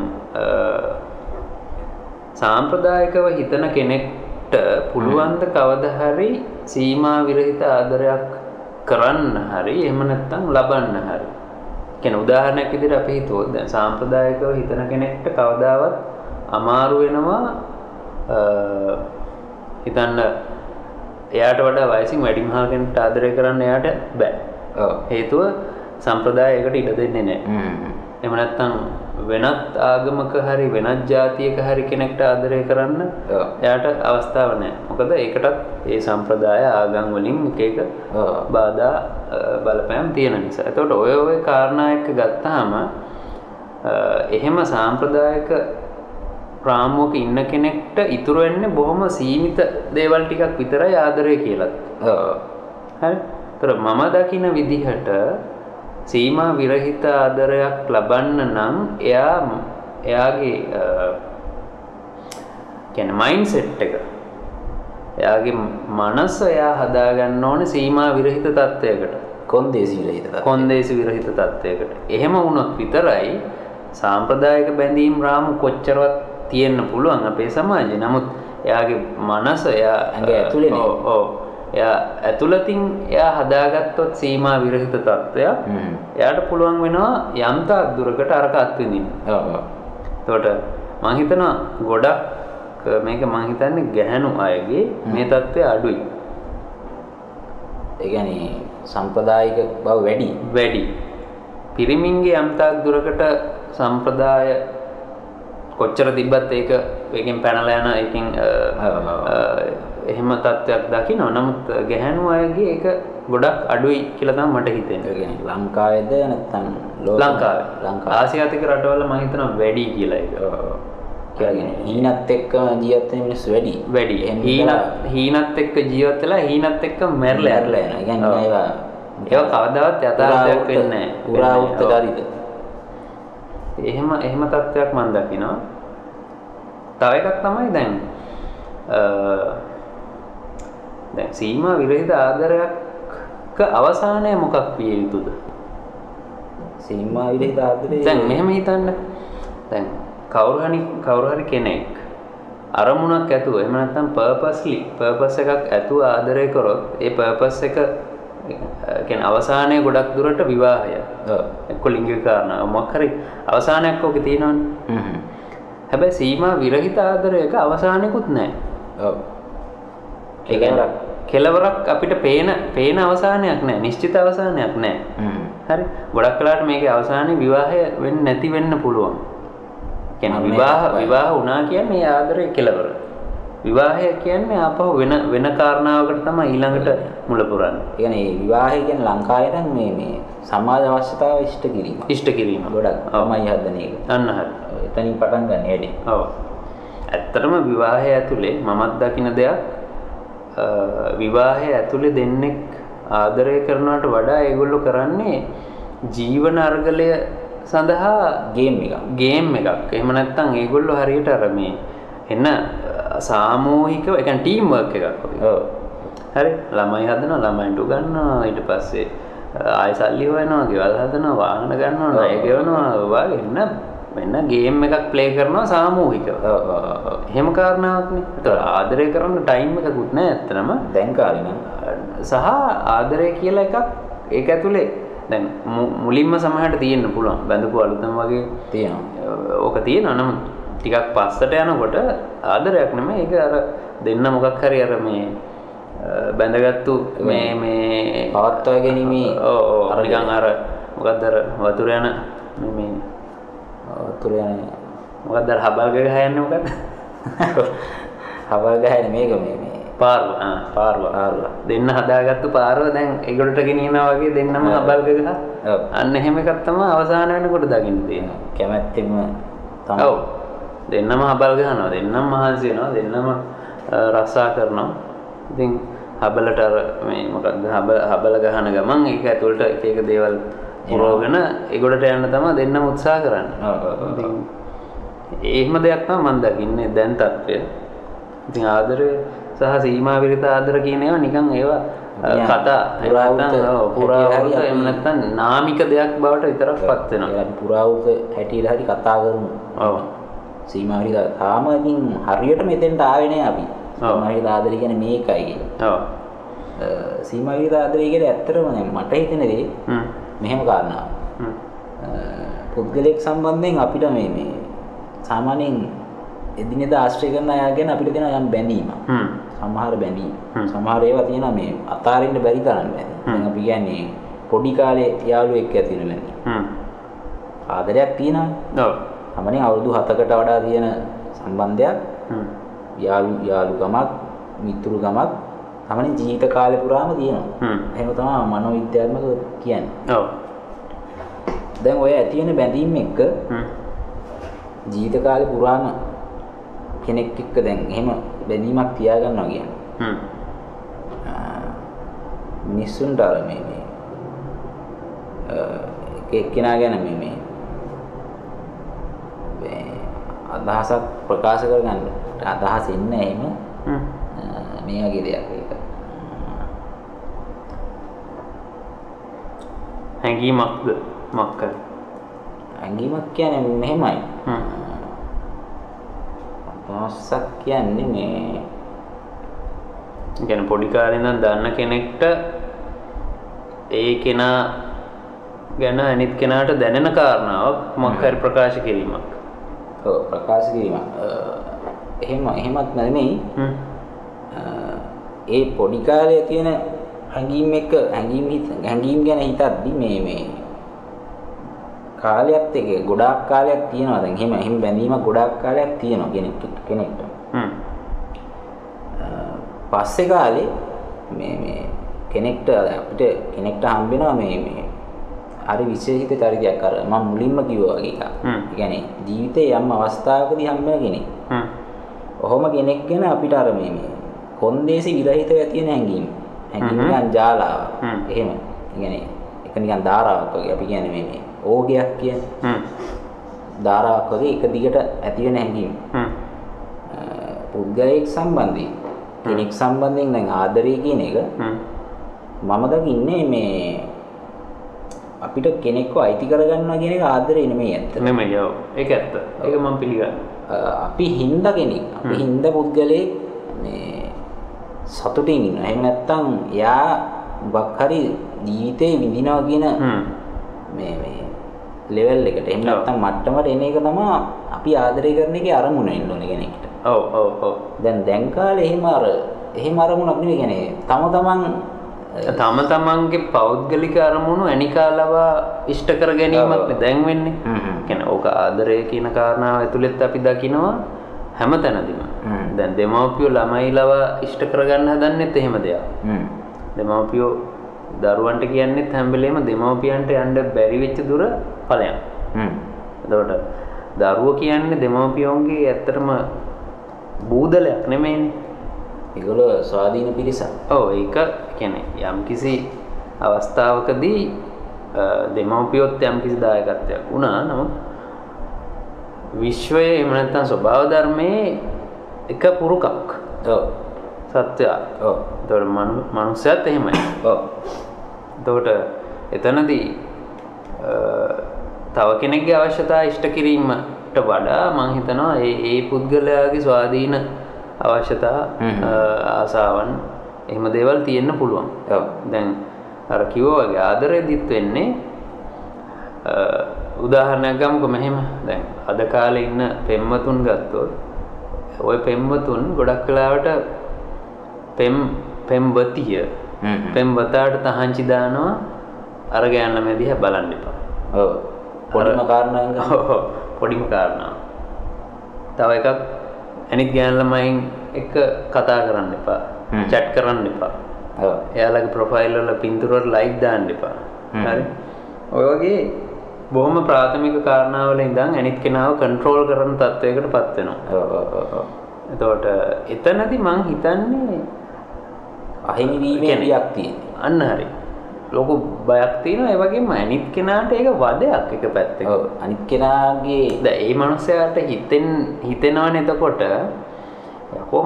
සාම්ප්‍රදායිකව හිතන කෙනෙක්ට පුළුවන් ද කවදා හරි සීමා විරහිත ආදරයක් කරන්න හරි එහෙම නැත්නම් ලබන්න හරි. කියන උදාහරණයක් විදිහට අපි හිතුවොත් දැන් සාම්ප්‍රදායිකව හිතන කෙනෙක්ට කවදාවත් අමාරු වෙනවා හිතන්න එයාට වඩා වයසින් වැඩිමහල් කෙනෙක්ට ආදරය කරන්න එයාට බෑ. හේතුව සම්ප්‍රදායයකට ඉඩ දෙන්නේ නැහැ. හ්ම් එහෙම නැත්නම් වෙනත් ආගමක හරි වෙනත් ජාතියක හරි කෙනෙක්ට ආදරය කරන්න. එයාට අවස්ථාව නැහැ. මොකද ඒකටත් ඒ සම්ප්‍රදාය ආගම් වලින් එක එක. බාධා බලපෑම් තියෙන නිසා. එතකොට ඔය ඔය කාරණා එක්ක ගත්තාම එහෙම සාම්ප්‍රදායික රාමුවක ඉන්න කෙනෙක්ට ඉතුරු වෙන්නේ බොහොම සීමිත දේවල් ටිකක් විතරයි ආදරය කියලා. හරි. ඒතර මම දකින විදිහට සීමා විරහිත ආදරයක් ලබන්න නම් එයා එයාගේ කියන්නේ මයින්ඩ් සෙට් එක එයාගේ මනස එයා හදාගන්න ඕනේ සීමා විරහිත තත්වයකට. කොන්දේසි විරහිත කොන්දේසි විරහිත තත්වයකට. එහෙම වුණොත් විතරයි සාම්ප්‍රදායික බැඳීම් රාමු කොච්චරවත් තියෙන්න පුළුවන් අපේ සමාජයේ. නමුත් එයාගේ මනස එයා ඇඟ ඇතුලේ නේ. එයා ඇතුළතින් එයා හදාගත්තොත් සීමා විරහිත තත්වයක් හ්ම්. එයාට පුළුවන් වෙනවා යම් තාක් දුරකට අරක අත්විඳින්න. ඔව්. එතකොට මං හිතනවා ගොඩක් මේක මං හිතන්නේ ගැහැණු අයගේ මේ தත්ත්වය අඩුයි. ඒ කියන්නේ සම්ප්‍රදායික බව වැඩි. වැඩි. පිරිමින්ගේ යම්තාක් දුරකට සම්ප්‍රදාය කොච්චර තිබ්බත් ඒක ඒකෙන් පැනලා යන. අ, එහෙම තත්ත්වයක් දකිනවා. නමුත් ගැහැණු අයගේ ඒක ගොඩක් අඩුයි කියලා තමයි මට හිතෙන්නේ. කියන්නේ ලංකාවේද නැත්නම් ලෝක ලංකාවේ. ලංකාවේ. ආසියාතික රටවල මම හිතනවා වැඩි කියලා ඒක. කියන්නේ හීනත් එක්ක ජීවත් වෙන මිනිස්සු වැඩි. වැඩි. හීනත් හීනත් එක්ක ජීවත් වෙලා හීනත් එක්ක මැරලා යනවා. ඒ කියන්නේ. ඒවා ඒවා කවදාවත් යථාර්ථයක් වෙන්නේ නැහැ. පුරාවෘත්ත ඔව්. චරිත. එහෙම එහෙම තත්ත්වයක් මම දකිනවා. තව එකක් තමයි දැන් අ, දැන් සීමා විරහිත ආදරයක අවසානය මොකක් විය යුතුද? සීමා විරහිත ආදරේ දැන් මෙහෙම හිතන්න. දැන් කවුරු හරි කවුරු හරි කෙනෙක් අරමුණක් ඇතුව එහෙම නැත්නම් පර්පස්ලි පර්පස් එකක් ඇතුව ආදරය කරොත් ඒ පර්පස් එක කියන්නේ අවසානයේ ගොඩක් දුරට විවාහය. ඔව්. එක්ක ලිංගික කාරණා මොකක් හරි අවසානයක් ඔක තියෙනවනේ. හ්ම්. හැබැයි සීමා විරහිත ආදරයක අවසානයකුත් නැහැ. ඔව්. ඒ කියන්නේ කෙලවරක් අපිට පේන පේන අවසානයක් නැහැ. නිශ්චිත අවසානයක්. හ්ම්. හරි. ගොඩක් වෙලාවට මේකේ අවසානයේ විවාහය වෙන්නේ නැති වෙන්න පුළුවන්. මරණය විවාහ. විවාහ වුණා කියන්නේ ඒ ආදරේ කෙලවර. විවාහය කියන්නේ ආපහු වෙන වෙන කාරණාවකට තමයි ඊළඟට මුල පුරන්නේ. ඒ කියන්නේ විවාහය කියන්නේ ලංකාවේ නම් මේ මේ සමාජ අවශ්‍යතාව ඉෂ්ට කිරීම. ඉෂ්ට කිරීම. ගොඩක්. තමයි හදන එක. අන්න හරි. එතනින් පටන් ගන්න වැඩි. ඔව්. ඇත්තටම විවාහය ඇතුලේ මමත් දකින දෙයක් විවාහය ඇතුලේ දෙන්නෙක් ආදරය කරනවට වඩා ඒගොල්ලෝ කරන්නේ ජීවන අර්ගලය සඳහා ගේම් එකක්. ගේම් එකක්. එහෙම නැත්නම් ඒගොල්ලෝ හරියට අර මේ එන්න අ, සාමූහිකව ඒ කියන්නේ ටීම් වර්ක් එකක් වගේ. ඔව්. හරි ළමයි හදනවා ළමයින්ට උගන්වනවා ඊට පස්සේ ආයෙ සල්ලි හොයනවා ගෙවල් හදනවා වාහන ගන්නවා ණය ගෙවනවා වගේ එන්න වෙන ගේම් එකක් ප්ලේ කරනවා ඔව්. එහෙම කාරණාවක්නේ. ඒතර ආදරය කරන්න ටයිම් එකකුත් නැහැ ඇත්තටම. දැන් කාලේ නම් සහ ආදරය කියලා එකක් ඒක ඇතුලේ දැන් මුලින්ම සමහරට තියෙන්න පුළුවන්. බඳපු අලුතම වගේ තියෙනවා. අ, ඕක තියෙනවා නමුත් ටිකක් පස්සට යනකොට ආදරයක් නෙමෙයි ඒක අර දෙන්න මොකක් හරි අර මේ බැඳගත්තු මේ මේ පවත්වා ගැනීමේ ඔව් අරගෙන. අර මොකක්ද අර වතුර යන මේ තුර යන මොකක්ද අර හබල් ගහ යන්නේ මොකක්ද? හවල් ගහන මේක මේ මේ පාර්ව. ආ පාර්ව. පාර්ව. දෙන්න හදාගත්තු පාරව දැන් ඒගොල්ලට ගෙනියනවා වගේ දෙන්නම. හබල් ගහ. අන්න එහෙම එකක් තමයි අවසාන වෙනකොට දකින්න තියෙන්නේ. කැමැත්තෙම තමයි. ඔව්. දෙන්නම හබල් ගහනවා. දෙන්නම මහන්සි වෙනවා. දෙන්නම අ, රස්සා කරනවා. ඉතින් හබලට අර මේ මොකක්ද? හබ හබල ගහන ගමන් ඒක ඇතුළට එක එක දේවල් පුරවගෙන ඒගොල්ලට යන්න තමයි දෙන්නම උත්සාහ කරන්නේ එහෙම දෙයක් තමයි මම දකින්නේ දැන් තත්ත්වය. ඉතින් ආදරය සහ සීමා විරහිත ආදර කියන ඒවා නිකන් ඒවා කතා පුරාවෘත නැත්නම් නාමික දෙයක් බවට විතරක් පත් වෙනවා. ඒලා අපි පුරාවෘත හැටියට හරි කතා කරමු. ඔව්. සීමා විරහිත තාම ඉතින් හරියට මෙතෙන්ට ආවේ නෑ අපි. විරහිත ආදරය කියන්නේ මේකයි. ඔව්. අ, සීමා විරහිත ආදරය කියන්නේ ඇත්තටම දැන් මට හිතෙන දේ හ්ම්. මෙහෙම. අ, පුද්ගලයෙක් සම්බන්ධයෙන් අපිට මේ මේ සාමාන්‍යයෙන් එදිනෙදා ආශ්‍රය කරන අය ගැන අපිට තියෙන යම් බැඳීමක්. හ්ම්. සමහර බැඳීම්. සමහර ඒවා තියෙනවා මේ අතාරින්න බැරි තරම් බැඳීම්. දැන් අපි කියන්නේ පොඩි කාලේ යාළුවෙක් ඇති වෙන බැඳීම්. ආදරයක් තියෙනවා ඔව් තමනේ අවුරුදු 7කට වඩා තියෙන සම්බන්ධයක්. යාළු යාළුකමක් මිතුරුකමක් තමනේ ජීවිත කාලය පුරාම තියෙනවා හ්ම්. එහෙම තමයි මනෝවිද්‍යාත්මක කියන්නේ ඔව් දැන් ඔය ඇති වෙන බැඳීම් එක්ක. ජීවිත කාලේ පුරාම කෙනෙක් එක්ක දැන් එහෙම බැඳීමක් තියාගන්නවා කියන්නේ හ්ම්. මිනිස්සුන්ට අර මේ මේ එක එක්කෙනා ගැන මේ මේ මේ අදහසක් ප්‍රකාශ කරගන්න අදහස් ඉන්නේ එහෙම මේ වගේ දෙයක් ඒක හැඟීමක්ද? මක්ක. ඇඟීමක් කියන්නේ මෙහෙමයි. හ්ම්. අදහසක් කියන්නේ මේ ගැන පොඩි කාලේ ඉඳන් දන්න කෙනෙක්ට ඒ කෙනා ගැන අනිත් කෙනාට දැනෙන කාරණාවක් මොකක් හරි ප්‍රකාශ කිරීමක්. ඔව් ප්‍රකාශ කිරීම අ, එහෙම එහෙමත් නෙමෙයි. ඒ පොඩි කාලේ තියෙන හැඟීම් එක හැඟීම් හැඟීම් ගැන හිතද්දි මේ මේ කාලයත් එක්ක ගොඩාක් කාලයක් තියෙනවා දැන් එහෙම එහෙම බැඳීමක් ගොඩාක් කාලයක් තියෙනවා කෙනෙක් කෙනෙක්ට හ්ම්. පස්සේ කාලේ මේ මේ කෙනෙක්ට අපිට කෙනෙක්ට හම්බ වෙනවා මේ මේ හරි විශේෂිත චරිතයක් අර මම මුලින්ම කිව්වා වගේ එකක්. හ්ම්. ඒ කියන්නේ ජීවිතේ යම් අවස්ථාවකදී හම්බ වෙන කෙනෙක්. හ්ම්. ඔහොම කෙනෙක් ගැන අපිට අර මේ මේ කොන්දේසි විරහිතව තියෙන හැඟීම්. හැඟීම් හ්ම්. නිකන් ජාලාවක්. හ්ම්. එහෙම. කියන්නේ ඒක නිකන් ධාරාවක් වගේ. අපි කියන්නේ මේ ඕගයක් කියන්නේ. ධාරාවක් වගේ එක දිගට ඇති වෙන හැඟීම්. පුද්ගලයෙක් සම්බන්ධයෙන් කෙනෙක් සම්බන්ධයෙන් දැන් ආදරය කියන එක. මම දකින්නේ මේ අපිට කෙනෙක්ව අයිති කරගන්නවා කියන එක ආදරේ නෙමෙයි ඇත්ත. නෙමෙයි ඔව් ඒක ඇත්ත ඒක මම පිළිගන්නවා අපි හින්දා කෙනෙක් අපි. හින්දා පුද්ගලයෙක් මේ සතුටින් ඉන්නවා. එහෙම නැත්නම් එයා මොකක් හරි ජීවිතේ විඳිනවා කියන. මේ මේ ලෙවල් එකට. එහෙම. නැත්නම් මට්ටමට එන එක තමයි අපි ආදරය කරන එකේ අරමුණ එන්න ඕනේ කෙනෙක්ට. ඔව් ඔව් ඔව් දැන් දැන් කාලේ එහෙම අර එහෙම අරමුණක් නෙවෙයි කියන්නේ තම තමන් තම තමන්ගේ පෞද්ගලික අරමුණු ඇනිකාලවා ඉෂ්ට කර ගැනීමක්. දැන් වෙන්නේ. කියන්නේ ඕක ආදරය කියන කාරණාව ඇතුළෙත් අපි දකිනවා හැම තැනදීම. දැන් දෙමව්පියෝ ළමයි ලවා ඉෂ්ට කරගන්න හදන්නෙත් එහෙම දෙයක් හ්ම්. දෙමව්පියෝ දරුවන්ට කියන්නෙත් හැම වෙලේම දෙමව්පියන්ට යන්න බැරි වෙච්ච දුර ඵලයන් හ්ම්. එතකොට දරුවෝ කියන්නේ දෙමව්පියෝන්ගේ ඇත්තටම බූදලයක් නෙමෙයිනේ ඒගොල්ලෝ ස්වාධීන පිරිසක්. ඔව් ඒක කියන්නේ යම්කිසි අවස්ථාවකදී දෙමව්පියොත් යම්කිසි දායකත්වයක් වුණා නමුත් විශ්වයේ එහෙම නැත්නම් ස්වභාව ධර්මයේ එක පුරුකක්. සත්‍යය. මනු මනුස්සයත් එහෙමයි. එතකොට එතනදී තව කෙනෙක්ගේ අවශ්‍යතා ඉෂ්ට කිරීමට වඩා මං හිතනවා ඒ පුද්ගලයාගේ ස්වාධීන අවශ්‍යතා ආසාවන් එහෙම දේවල් තියෙන්න පුළුවන්. දැන් අර කිව්වා වගේ ආදරෙදිත් වෙන්නේ උදාහරණයක් ගමුකෝ මෙහෙම දැන් අද කාලේ ඉන්න පෙම්වතුන් ගත්තොත් ওই පෙම්වතුන් ගොඩක් වෙලාවට පෙම් පෙම්වතිය. පෙම්වතාට තහංචි දානවා අර ගෑන් ළමයා දිහා බලන්න එපා. ඔව්. පොඩිම කාරණාවෙන් ගන්න. ඔව්, පොඩිම කාරණාව. තව එකක් අනිත් ගෑන් ළමයින් එක්ක කතා කරන්න එපා. chat කරන්න එපා. ඔව්. එයාලගේ ප්‍රොෆයිල් වල පින්තූර වල ලයික් දාන්න එපා. හරි. ඔය වගේ බොහොම ප්‍රාථමික කාරණාවල ඉඳන් අනිත් කෙනාව කන්ට්‍රෝල් කරන තත්වයකට පත් වෙනවා. එතකොට එතනදී මං හිතන්නේ අහිමි වීමේ බියක් තියෙනවා. අන්න හරි. ලොකු බයක් තියෙනවා ඒ වගේම අනිත් කෙනාට ඒක වදයක් එක පැත්තකින්. ඔව්. අනිත් කෙනාගේ දැන් ඒ මනුස්සයාට හිතෙන් හිතෙනවනේ එතකොට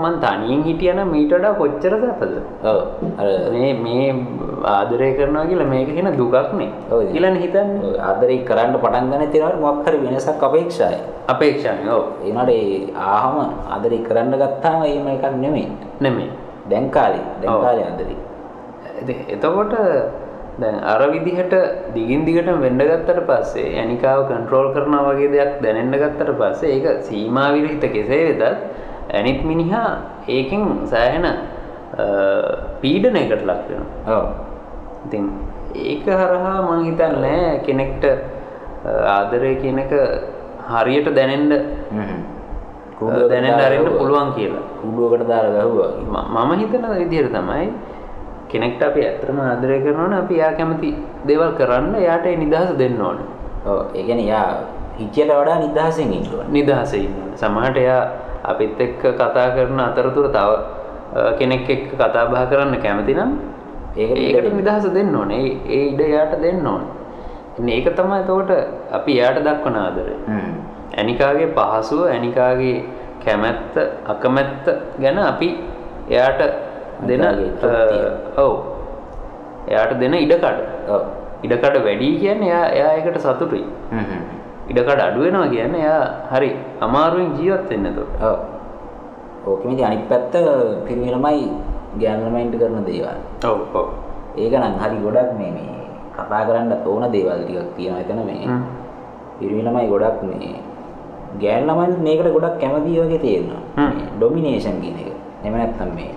මං තනියෙන් හිටියනම් මීට වඩා කොච්චර සැපද? මේ මේ ආදරය කරනවා කියලා මේක කියන දුකක් නේ. ඔව්. කියලානේ හිතන්නේ. ආදරේ කරන්න පටන් ගන්න තියෙනවට මොකක් හරි වෙනසක් අපේක්ෂායි. ඒ වුණාට ඒ ආහම ආදරේ කරන්න ගත්තාම එහෙම එකක් නෙමෙයි. නෙමෙයි. දැන් කාලේ දැන් ඔව්. කාලේ ආදරේ. ඉතින් එතකොට දැන් අර විදිහට දිගින් දිගටම වෙන්න ගත්තට පස්සේ ඇනිකාව කන්ට්‍රෝල් කරනවා වගේ දෙයක් දැනෙන්න ගත්තට පස්සේ ඒක සීමා විරහිත කෙසේ වෙතත් ඇනිත් මිනිහා ඒකෙන් සෑහෙන පීඩනයකට ලක් වෙනවා. ඔව්. ඉතින් ඒක හරහා මං හිතන්නේ කෙනෙක්ට ආදරය කියන එක හරියට දැනෙන්ඩ හ්ම්. දැනෙන්ට අරන්න. පුළුවන් කියලා කුඩුවකට දාලා ගැහුවා මම හිතන විදිහට තමයි කෙනෙක්ට අපි ඇත්තරම ආදරය කරනවන අපි යා කැමති දේවල් කරන්න යාට ඒ නිදහස දෙන්න ඕන ඔව් ඒ කියන්නේ යා හිතියට වඩා නිදහසෙන් ඉන්න ඕනේ. නිදහස ඉන්න සමහට එයා අපිත් එක්ක කතා කරන අතරතුර තව කෙනෙක් එක්ක කතා බහ කරන්න කැමති නම් ඒකට ඒකට. නිදහස දෙන්න ඕන. ඒ ඉඩ යාට දෙන්න ඕන. ඒක තමයි තෝට අපි එයාට දක්වන ආදරය. ඇනිකාගේ පහසුව ඇනිකාගේ කැමැත්ත අකමැත්ත ගැන අපි එයාට දෙන ඔව්. එයාට දෙන ඉඩකඩ. ඔව්. ඉඩකඩ වැඩි කියන්න එයා එයා එකට සතුටුයි ඉඩකඩ අඩුවෙනවා කියන්න එයා හරි අමාරුවෙන් ජීවත් වෙන්න තොට ඔව්. ඕකෙම ඉතින් අනිත් පැත්ත පිරිමි ළමයි ගෑනු ළමයින්ට කරන දේවල්. ඔව් ඔව් ඒක නම් හරි ගොඩක් මේ මේ කතා කරන්න ඕන දේවල් ටිකක් තියෙනවා එතන මේ. පිරිමි ළමයි ගොඩක් මේ ගෑනු ළමයින් මේකට ගොඩක් කැමති වගේ තේරෙනවා. ඩොමිනේෂන් කියන එක. එහෙම නැත්නම් මේ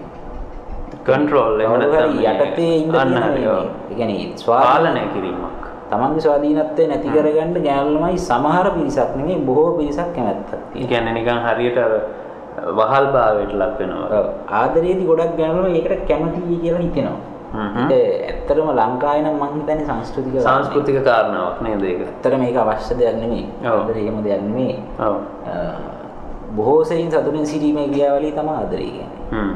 කන්ට්‍රෝල් එහෙම නැත්නම් යටතේ ඉන්න අන්න හරි. ඒ කියන්නේ ස්වාධීන පාලනය කිරීමක් තමන්ගේ ස්වාධීනත්වය නැති කරගන්න ගෑනු ළමයි සමහර පිරිසක් නෙමෙයි බොහෝ පිරිසක් කැමැත්තක් ඒ තියෙනවා. කියන්නේ නිකන් හරියට අර වහල් භාවයට ලක් වෙනවා ඔව්. ආදරේදී ගොඩක් ගෑනු ළමයි ඒකට කැමතියි කියලා හිතෙනවා. හ්ම්. ඇත්තටම ලංකාවේ නම් මං හිතන්නේ සංස්කෘතික සංස්කෘතික කාරණාවක් නේද ඒක ඇත්තට මේක අවශ්‍ය දෙයක් නෙමෙයි. ආදරේ එහෙම දෙයක් නෙමෙයි. ඔව් බොහෝ සෙයින් සතුටින් සිටීමේ ක්‍රියාවලිය තමයි ආදරය කියන්නේ. හ්ම්.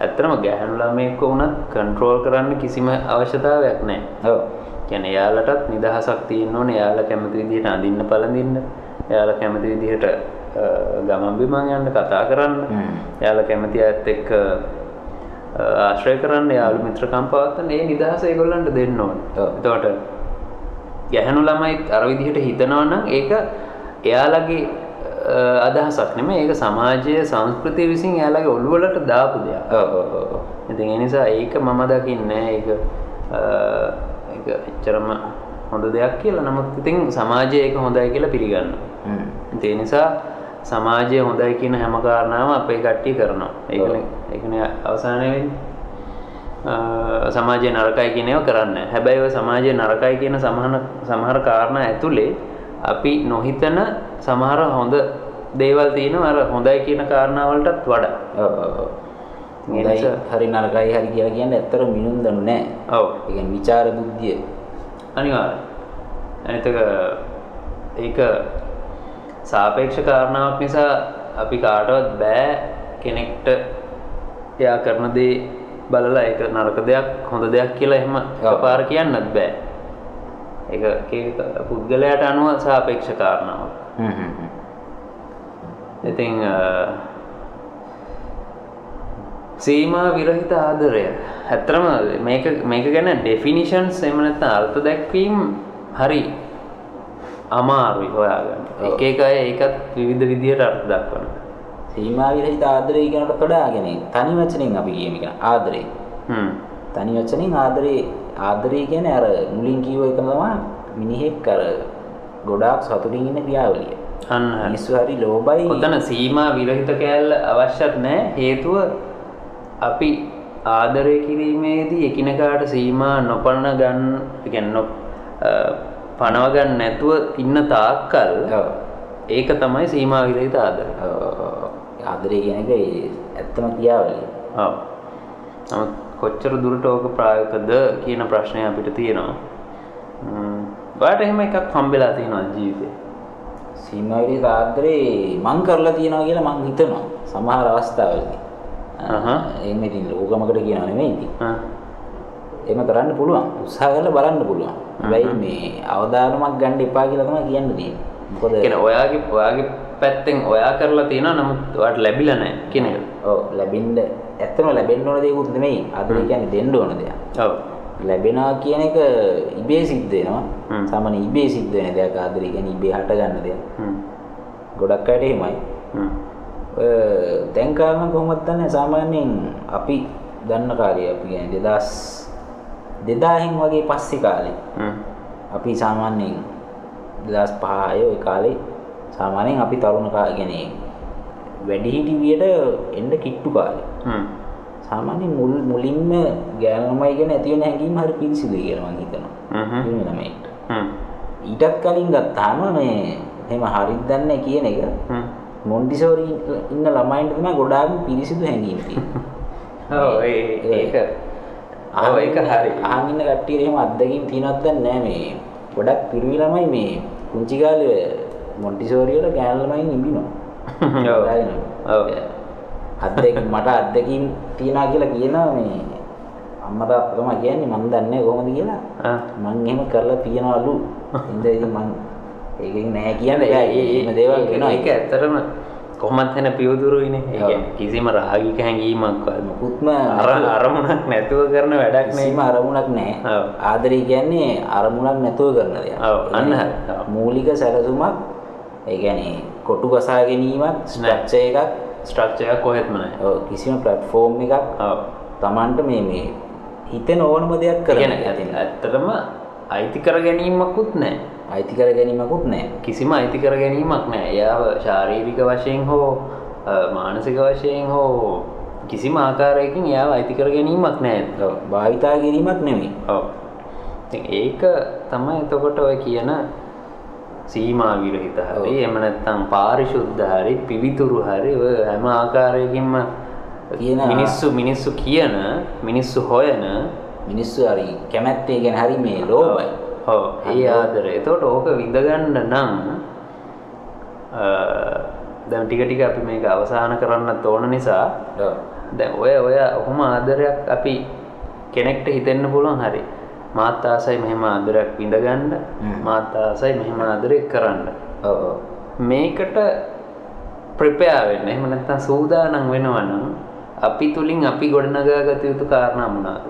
ඇත්තටම ගැහැණු ළමයෙක්ව වුණත් කන්ට්‍රෝල් කරන්න කිසිම අවශ්‍යතාවයක් නැහැ ඔව්. කියන්නේ එයාලටත් නිදහසක් තියෙන්න ඕනේ එයාලා කැමති විදිහට අඳින්න පළඳින්න එයාලා කැමති විදිහට ගමන් බිමන් යන්න කතා කරන්න. එයාලා කැමති අයත් එක්ක ආශ්‍රය කරන්න යාළු මිත්‍රකම් පවත්වන්න ඒ නිදහස ඒගොල්ලන්ට දෙන්න ඕනේ. එතකොට ගැහැණු ළමයි අර විදිහට හිතනවා නම් ඒක එයාලගේ අදහසක් නෙමෙයි ඒක සමාජයේ සංස්කෘතිය විසින් එයාලගේ ඔළුවලට දාපු දෙයක්. ඔව් ඔව් ඔව්. ඉතින් ඒ නිසා ඒක මම දකින්නේ ඒක ඒක එච්චරම හොඳ දෙයක් කියලා. නමුත් ඉතින් සමාජයේ ඒක හොඳයි කියලා පිළිගන්නවා. ඒ නිසා සමාජය හොඳයි කියන හැම කාරණාවම අපේ කට්ටිය කරනවා. ඒකනේ ඒකනේ අවසානයේ වෙන්නේ. සමාජය නරකයි කියන ඒවා කරන්නේ. හැබැයි ඔය සමාජය නරකයි කියන සමහර සමහර කාරණා ඇතුලේ අපි නොහිතන සමහර හොඳ දේවල් තියෙනවා අර හොඳයි කියන කාරණා වලටත් වඩා. නිසා- හරි නරකයි හරි කියලා කියන්නේ ඇත්තට මිනුම් දනු නෑ. ඔව්. ඒ කියන්නේ විචාර බුද්ධිය. අනිවාර්යයෙන්. අනිත් එක ඒක සාපේක්ෂ කාරණාවක් නිසා අපි කාටවත් බෑ කෙනෙක්ට එයා කරන දේ බලලා ඒක නරක දෙයක් හොඳ දෙයක් කියලා එහෙම එකපාර කියන්නත් බෑ. ඒක පුද්ගලයාට අනුව සාපේක්ෂ කාරණාවක්. හ්ම් හ්ම් හ්ම්. ඉතින් අ, සීමා විරහිත ආදරය ඇත්තරම මේක ගැන ඩෙෆිනිෂන්ස් එම නැත්නම් අර්ථ දැක්වීම් හරි අමාරුයි හොයාගන්න. එක එක අය ඒකත් විවිධ විදිහට අර්ථ දක්වනවා. සීමා විරහිත ආදරය කියනකට වඩා කියන්නේ තනි වචනෙන් අපි කියමු කියන ආදරය. හ්ම්. තනි වචනෙන් ආදරේ ආදරය කියන්නේ අර මුලින් කිව්ව එක තමයි මිනිහෙක් අර ගොඩාක් සතුටින් ඉන්න ක්‍රියාවලිය. අන්න. මිනිස්සු හරි ලෝභයි. ඔතන සීමා විරහිත කෑල්ල අවශ්‍යත් නැහැ. හේතුව අපි ආදරය කිරීමේදී එකිනෙකාට සීමා නොපන ගන්න ගන්න නැතුව ඉන්න තාක්කල්. ඒක තමයි සීමා විරහිත ආදරය. ඔව්. ආදරය ඒ ඇත්තම. නමුත් කොච්චර දුරට ඕක ප්‍රායෝගිකද කියන ප්‍රශ්නය අපිට තියෙනවා. ඔයාට එහෙම එකක් හම්බෙලා තියෙනවා ජීවිතේ. සීමා විරහිත ආදරේ මං කරලා තියෙනවා කියලා මං හිතනවා සමහර අවස්ථාවලදී. එහෙම ඉතින් ලෝකමකට කියනවා නෙමෙයි ඉතින්. එහෙම කරන්න පුළුවන්. උත්සාහ කරලා බලන්න පුළුවන්. හැබැයි මේ අවධානමක් ගන්න එපා කියලා තමයි කියන්න තියෙන්නේ. මොකද කියන්නේ ඔයාගේ ඔයාගේ පැත්තෙන් ඔයා කරලා තියෙනවා නමුත් ඔයාට ලැබිලා නැහැ කියන එක. ඔව් ලැබෙන්න ඇත්තම ලැබෙන්න ඕන දේකුත් නෙමෙයි. ආදරය කියන්නේ දෙන්න ඕන දෙයක්. ඔව්. ලැබෙනවා කියන එක ඉබේ සිද්ධ වෙනවා. සාමාන්‍ය ඉබේ සිද්ධ වෙන දෙයක් ආදරය කියන්නේ ඉබේ හට ගන්න දෙයක්. ගොඩක් අයට එහෙමයි. දැන් කාරණා කොහොමද දන්නේ සාමාන්‍යයෙන් අපි දන්න කාලේ අපි කියන්නේ 2000 2000න් වගේ පස්සේ කාලේ. අපි සාමාන්‍යයෙන් 2005 ඔය කාලේ සාමාන්‍යයෙන් අපි තරුණ කා කියන්නේ වැඩිහිටි වියට එන්න කිට්ටු කාලේ. සාමාන්‍යයෙන් මුල් මුලින්ම ගෑනු ළමයි ගැන ඇති වෙන හැඟීම හරි පිරිසිදුයි කියලා මම හිතනවා. හ්ම්. ඊටත් කලින් ගත්තාම මේ එහෙම හරිද දන්නේ කියන එක හ්ම්. මොන්ටිසෝරි ඉන්න ළමයින්ට තමයි ගොඩාක් පිරිසිදු හැඟීම් තියෙන්නේ. <laughs> ඔව් ඒක ඔව් ඒක හරි. අහන් ඉන්න කට්ටියට එහෙම අත්දැකීම් තියෙනවද දන්නේ නැහැ මේ. ගොඩක් පිරිමි ළමයි මේ පුංචි කාලේ මොන්ටිසෝරි වල ගෑනු ළමයින් ඉඹිනවා. <laughs> ඔව්. ඔව්. අත්දැකීම් මට අත්දැකීම් තියනවා කියලා කියනවා මේ අම්මා තාත්තා තමයි කියන්නේ මම දන්නේ කොහොමද කියලා. ආ. මං එහෙම කරලා තියනවලු. <laughs> ඉතින් ඉතින් මං ඒකෙන් නැහැ කියන්නේ බෑ. ඒ එහෙම දේවල් වෙනවා. ඒක ඇත්තටම කොහොමත් වෙන පියවතුරුයිනේ. ඒ කිසිම රාගික හැඟීමක්වත් මුකුත්ම අර අරමුණක් නැතුව කරන වැඩක් කිසිම නේ. අරමුණක් නැහැ. ඔව්. ආදරය කියන්නේ අරමුණක් නැතුව කරන. ඔව්, අන්න. මූලික සැලසුමක් ඒ කියන්නේ කොටු කසා ගැනීමක් ස්ට්‍රක්චර් එකක් ස්ට්‍රක්චර් එක කොහෙත්ම නැහැ. ඔව්, කිසිම ප්ලැට්ෆෝම් එකක්. Tamanට මේ මේ හිතෙන ඕනම දෙයක් කියන්නේ යතින්. ඇත්තටම අයිති කර ගැනීමකුත් නැහැ. අයිති කර ගැනීමකුත් නැහැ. කිසිම අයිති කර ගැනීමක් නැහැ. එයාව ශාරීරික වශයෙන් හෝ මානසික වශයෙන් හෝ කිසිම ආකාරයකින් එයාව අයිති කර ගැනීමක්. ඔව්, භාවිතා කිරීමක්. ඉතින් ඒක තමයි එතකොට ඔය කියන සීමා විරහිත. හරි එහෙම නැත්නම් පාරිශුද්ධ හරි පිවිතුරු හරි ඔය හැම ආකාරයකින්ම කියන මිනිස්සු මිනිස්සු කියන මිනිස්සු හොයන මිනිස්සු හරි කැමැත්තේ ගැන හරි මේ ලෝභයි. ඔව් ඒ ආදරය. එතකොට ඕක විඳගන්න නම් දැන් ටික ටික අපි මේක අවසන් කරන්නත් ඕන නිසා. දැන් ඔය ඔය ඔහොම ආදරයක් අපි කෙනෙක්ට හිතෙන්න පුළුවන් හරි මාත් ආසයි මෙහෙම ආදරයක් විඳගන්න. මාත් ආසයි මෙහෙම ආදරයක් කරන්න ඔව්. මේකට ප්‍රිපෙයාර් වෙන්න එහෙම නැත්නම් සූදානම් වෙනවා නම් අපි තුලින් අපි ගොඩනගා ගත යුතු කාරණා මොනවාද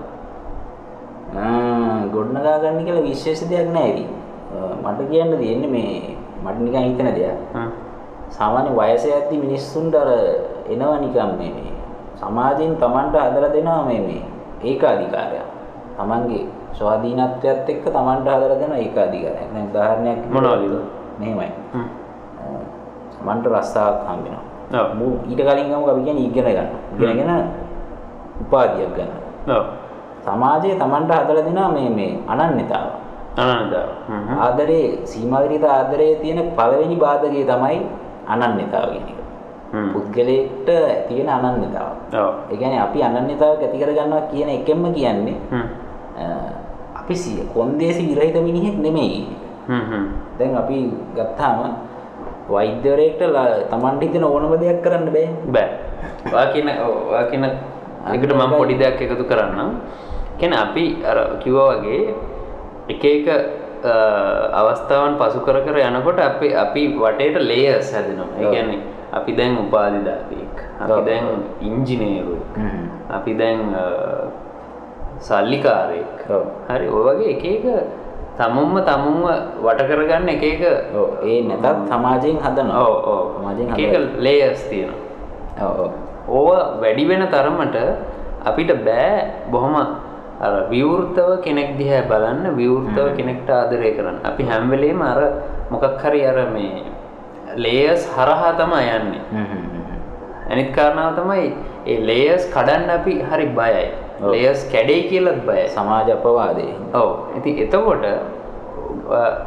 ගොඩනගා ගන්න කියලා විශේෂ දෙයක් නැහැ ඉතින්. මට කියන්න තියෙන්නේ මේ මට නිකන් හිතෙන දෙයක්. සාමාන්‍ය වයසේ ඇද්දි මිනිස්සුන්ට අර එනවා නිකන් මේ මේ සමාජයෙන් Tamanට හදලා දෙනවා මේ මේ ඒකාධිකාරය. Tamanගේ ස්වාධීනත්වයත් එක්ක Tamanට හදලා දෙන ඒකාධිකාරයක්. දැන් උදාහරණයක් මොනවද? මෙහෙමයි. හ්ම්. මන්ට රස්සාවක් හම්බ වෙනවා. ඊට කලින් ගමු අපි කියන්නේ ඉගෙන ගන්න. ඉගෙනගෙන උපාධියක් ගන්න. ඔව්. සමාජයේ Tamanට හදලා දෙනවා මේ මේ අනන්‍යතාව. හ්ම්. ආදරේ සීමාවිරිත ආදරයේ තියෙන පළවෙනි බාධකය තමයි අනන්‍යතාව කියන එක. හ්ම්. පුද්ගලයෙක්ට ඇති වෙන අනන්‍යතාව. ඔව්. ඒ කියන්නේ අපි අනන්‍යතාවයක් ඇති කර ගන්නවා කියන එකෙන්ම කියන්නේ අපි සිය කොන්දේසි විරහිත මිනිහෙක් නෙමෙයි. දැන් අපි ගත්තාම වෛද්‍යවරයෙක්ට Tamanට හිතෙන ඕනම දෙයක් කරන්න බෑ. බෑ. ඔයා කියන ඔයා කියන එකට මම පොඩි දෙයක් එකතු කරන්නම්. කියන්නේ අපි අර කිව්වා වගේ එක එක අවස්ථාවන් පසු කර කර යනකොට අපි අපි වටේට ලේයර්ස් හැදෙනවා. ඒ. කියන්නේ අපි දැන් උපාධිධාරියෙක්. අපි. දැන් ඉංජිනේරුවෙක්. අපි දැන් සල්ලිකාරයෙක්. හරි ඔය වගේ එක එක තමුන්ම තමුන්ව වට කරගන්න එක එක ඔව් ඒ නැතත් සමාජයෙන් හදනවා. ඔව් ඔව් සමාජයෙන් එක එක හදනවා. ලේයර්ස් තියෙනවා. ඔව් ඔව්. ඕව වැඩි වෙන තරමට අපිට බෑ බොහොම අර විවෘතව කෙනෙක් දිහා බලන්න විවෘතව කෙනෙක්ට ආදරය කරන්න. අපි හැම වෙලේම අර මොකක් හරි අර මේ ලේයර්ස් හරහා තමයි යන්නේ. අනිත් කාරණාව තමයි ඒ ලේයර්ස් කඩන්න අපි හරි බයයි. ලේයර්ස් කැඩෙයි කියලාත් බයයි. සමාජ අපවාදේ. ඔව්. ඉතින් එතකොට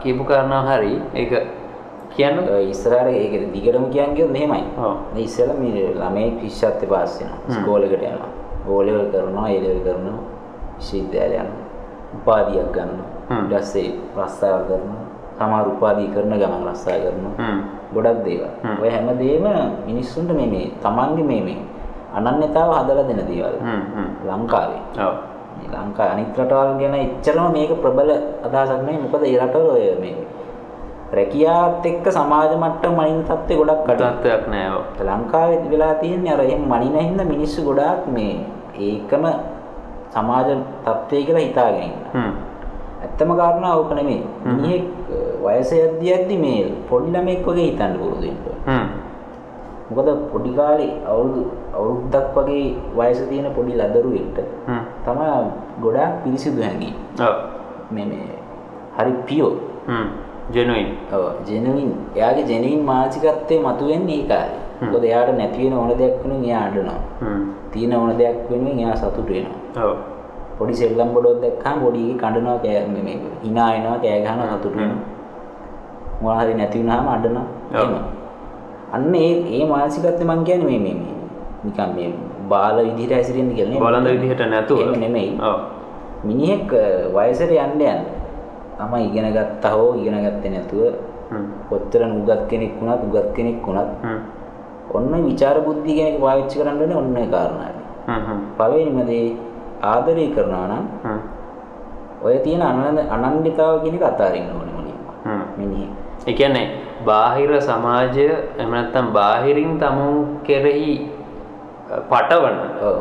කියපු කාරණාව හරි. ඒක කියන්න ඉස්සරහට ඒක දිගටම කියන් ගියොත් මෙහෙමයි. ඔව්. මේ ඉස්සෙල්ලා මේ ළමයි විශ්වත්ති පාස් වෙනවා. ස්කෝලේකට යනවා. ඕ ලෙවල් කරනවා, ඒ ලෙවල් කරනවා. විශ්වවිද්‍යාලය යනවා. උපාධියක් ගන්නවා. හ්ම්. ඊට පස්සේ රස්සාව කරනවා. සමහර උපාධිය කරන ගමන් රස්සාව කරනවා. ගොඩක් දේවල්. හ්ම්. ඔය හැමදේම මිනිස්සුන්ට මේ මේ තමන්ගේ මේ මේ අනන්‍යතාව හදලා දෙන දේවල්. ලංකාවේ. ඔව්. මේ ලංකාවේ අනිත් රටවල් ගැන එච්චරම මේක ප්‍රබල අදහසක් නෙවෙයි. මොකද ඒ රටවල ඔය මේ රැකියාවත් එක්ක සමාජ මට්ටම මනින තත්ත්වය ගොඩක්. තත්ත්වයක් නෑ. ලංකාවේ වෙලා තියෙන්නේ අර එහෙම මනින හින්දා මිනිස්සු ගොඩාක් මේ ඒකම සමාජ තත්ත්වය කියලා හිතාගෙන ඉන්නවා. හ්ම්. ඇත්තම කාරණා ඕක නෙමෙයි. මිනිහෙක් වයසේ යද්දි යද්දි මේ පොඩි ළමෙක් වගේ හිතන්න පුරුදු වෙන්න. මොකද පොඩි කාලේ අවුරුදු අවුරුද්දක් වගේ වයස තියෙන පොඩි ලදරුවෙක්ට. තමයි ගොඩාක් පිරිසිදු හැඟීම්. ඔව්. මේ මේ හරි පියෝ. හ්ම්. ජෙනුයින්. ඔව් ජෙනුයින් එයාගේ ජෙනුයින් මානසිකත්වයේ මතුවෙන්නේ ඒ කාලේ. මොකද එයාට නැති වෙන ඕන දෙයක් වෙනුවෙන් එයා අඬනවා. හ්ම්. තියෙන ඕන දෙයක් වෙනුවෙන් එයා සතුටු වෙනවා. ඔව්. පොඩි සෙල්ලම් බඩුවක් දැක්කම පොඩි එකේ කඩනවා කෑ මේ hina වෙනවා කෑ ගහනවා සතුටු වෙනවා. මොනවා හරි නැති වුනහම අඬනවා. එහෙම. අන්න ඒ ඒ මානසිකත්වය මං කියන්නේ මේ මේ මේ නිකන් මේ බාල විදිහට හැසිරෙන්න කියලා නේ. බලඳ විදිහට නැතුව එහෙම නෙමෙයි. ඔව් මිනිහෙක් වයසට යන්න යන්න තමයි ඉගෙන ගත්තා හෝ ඉගෙන ගත්තේ නැතුව හ්ම් කොච්චර නුගත් කෙනෙක් වුණත් උගත් කෙනෙක් වුණත් හ්ම් ඔන්න විචාර බුද්ධිය කියන එක පාවිච්චි කරන්න ඕනේ ඔන්න ඒ කාරණාව. හ්ම් හ්ම් පළවෙනිම දේ ආදරය කරනවා නම් හ්ම් ඔය තියෙන අනන්‍ය අනන්‍යතාව කියන එක අතාරින්න ඕනේ මුලින්ම. හ්ම් මිනිහෙක්. ඒ කියන්නේ බාහිර සමාජය එහෙම නැත්නම් බාහිරින් තමුන් කෙරෙහි පටවන ඔව්.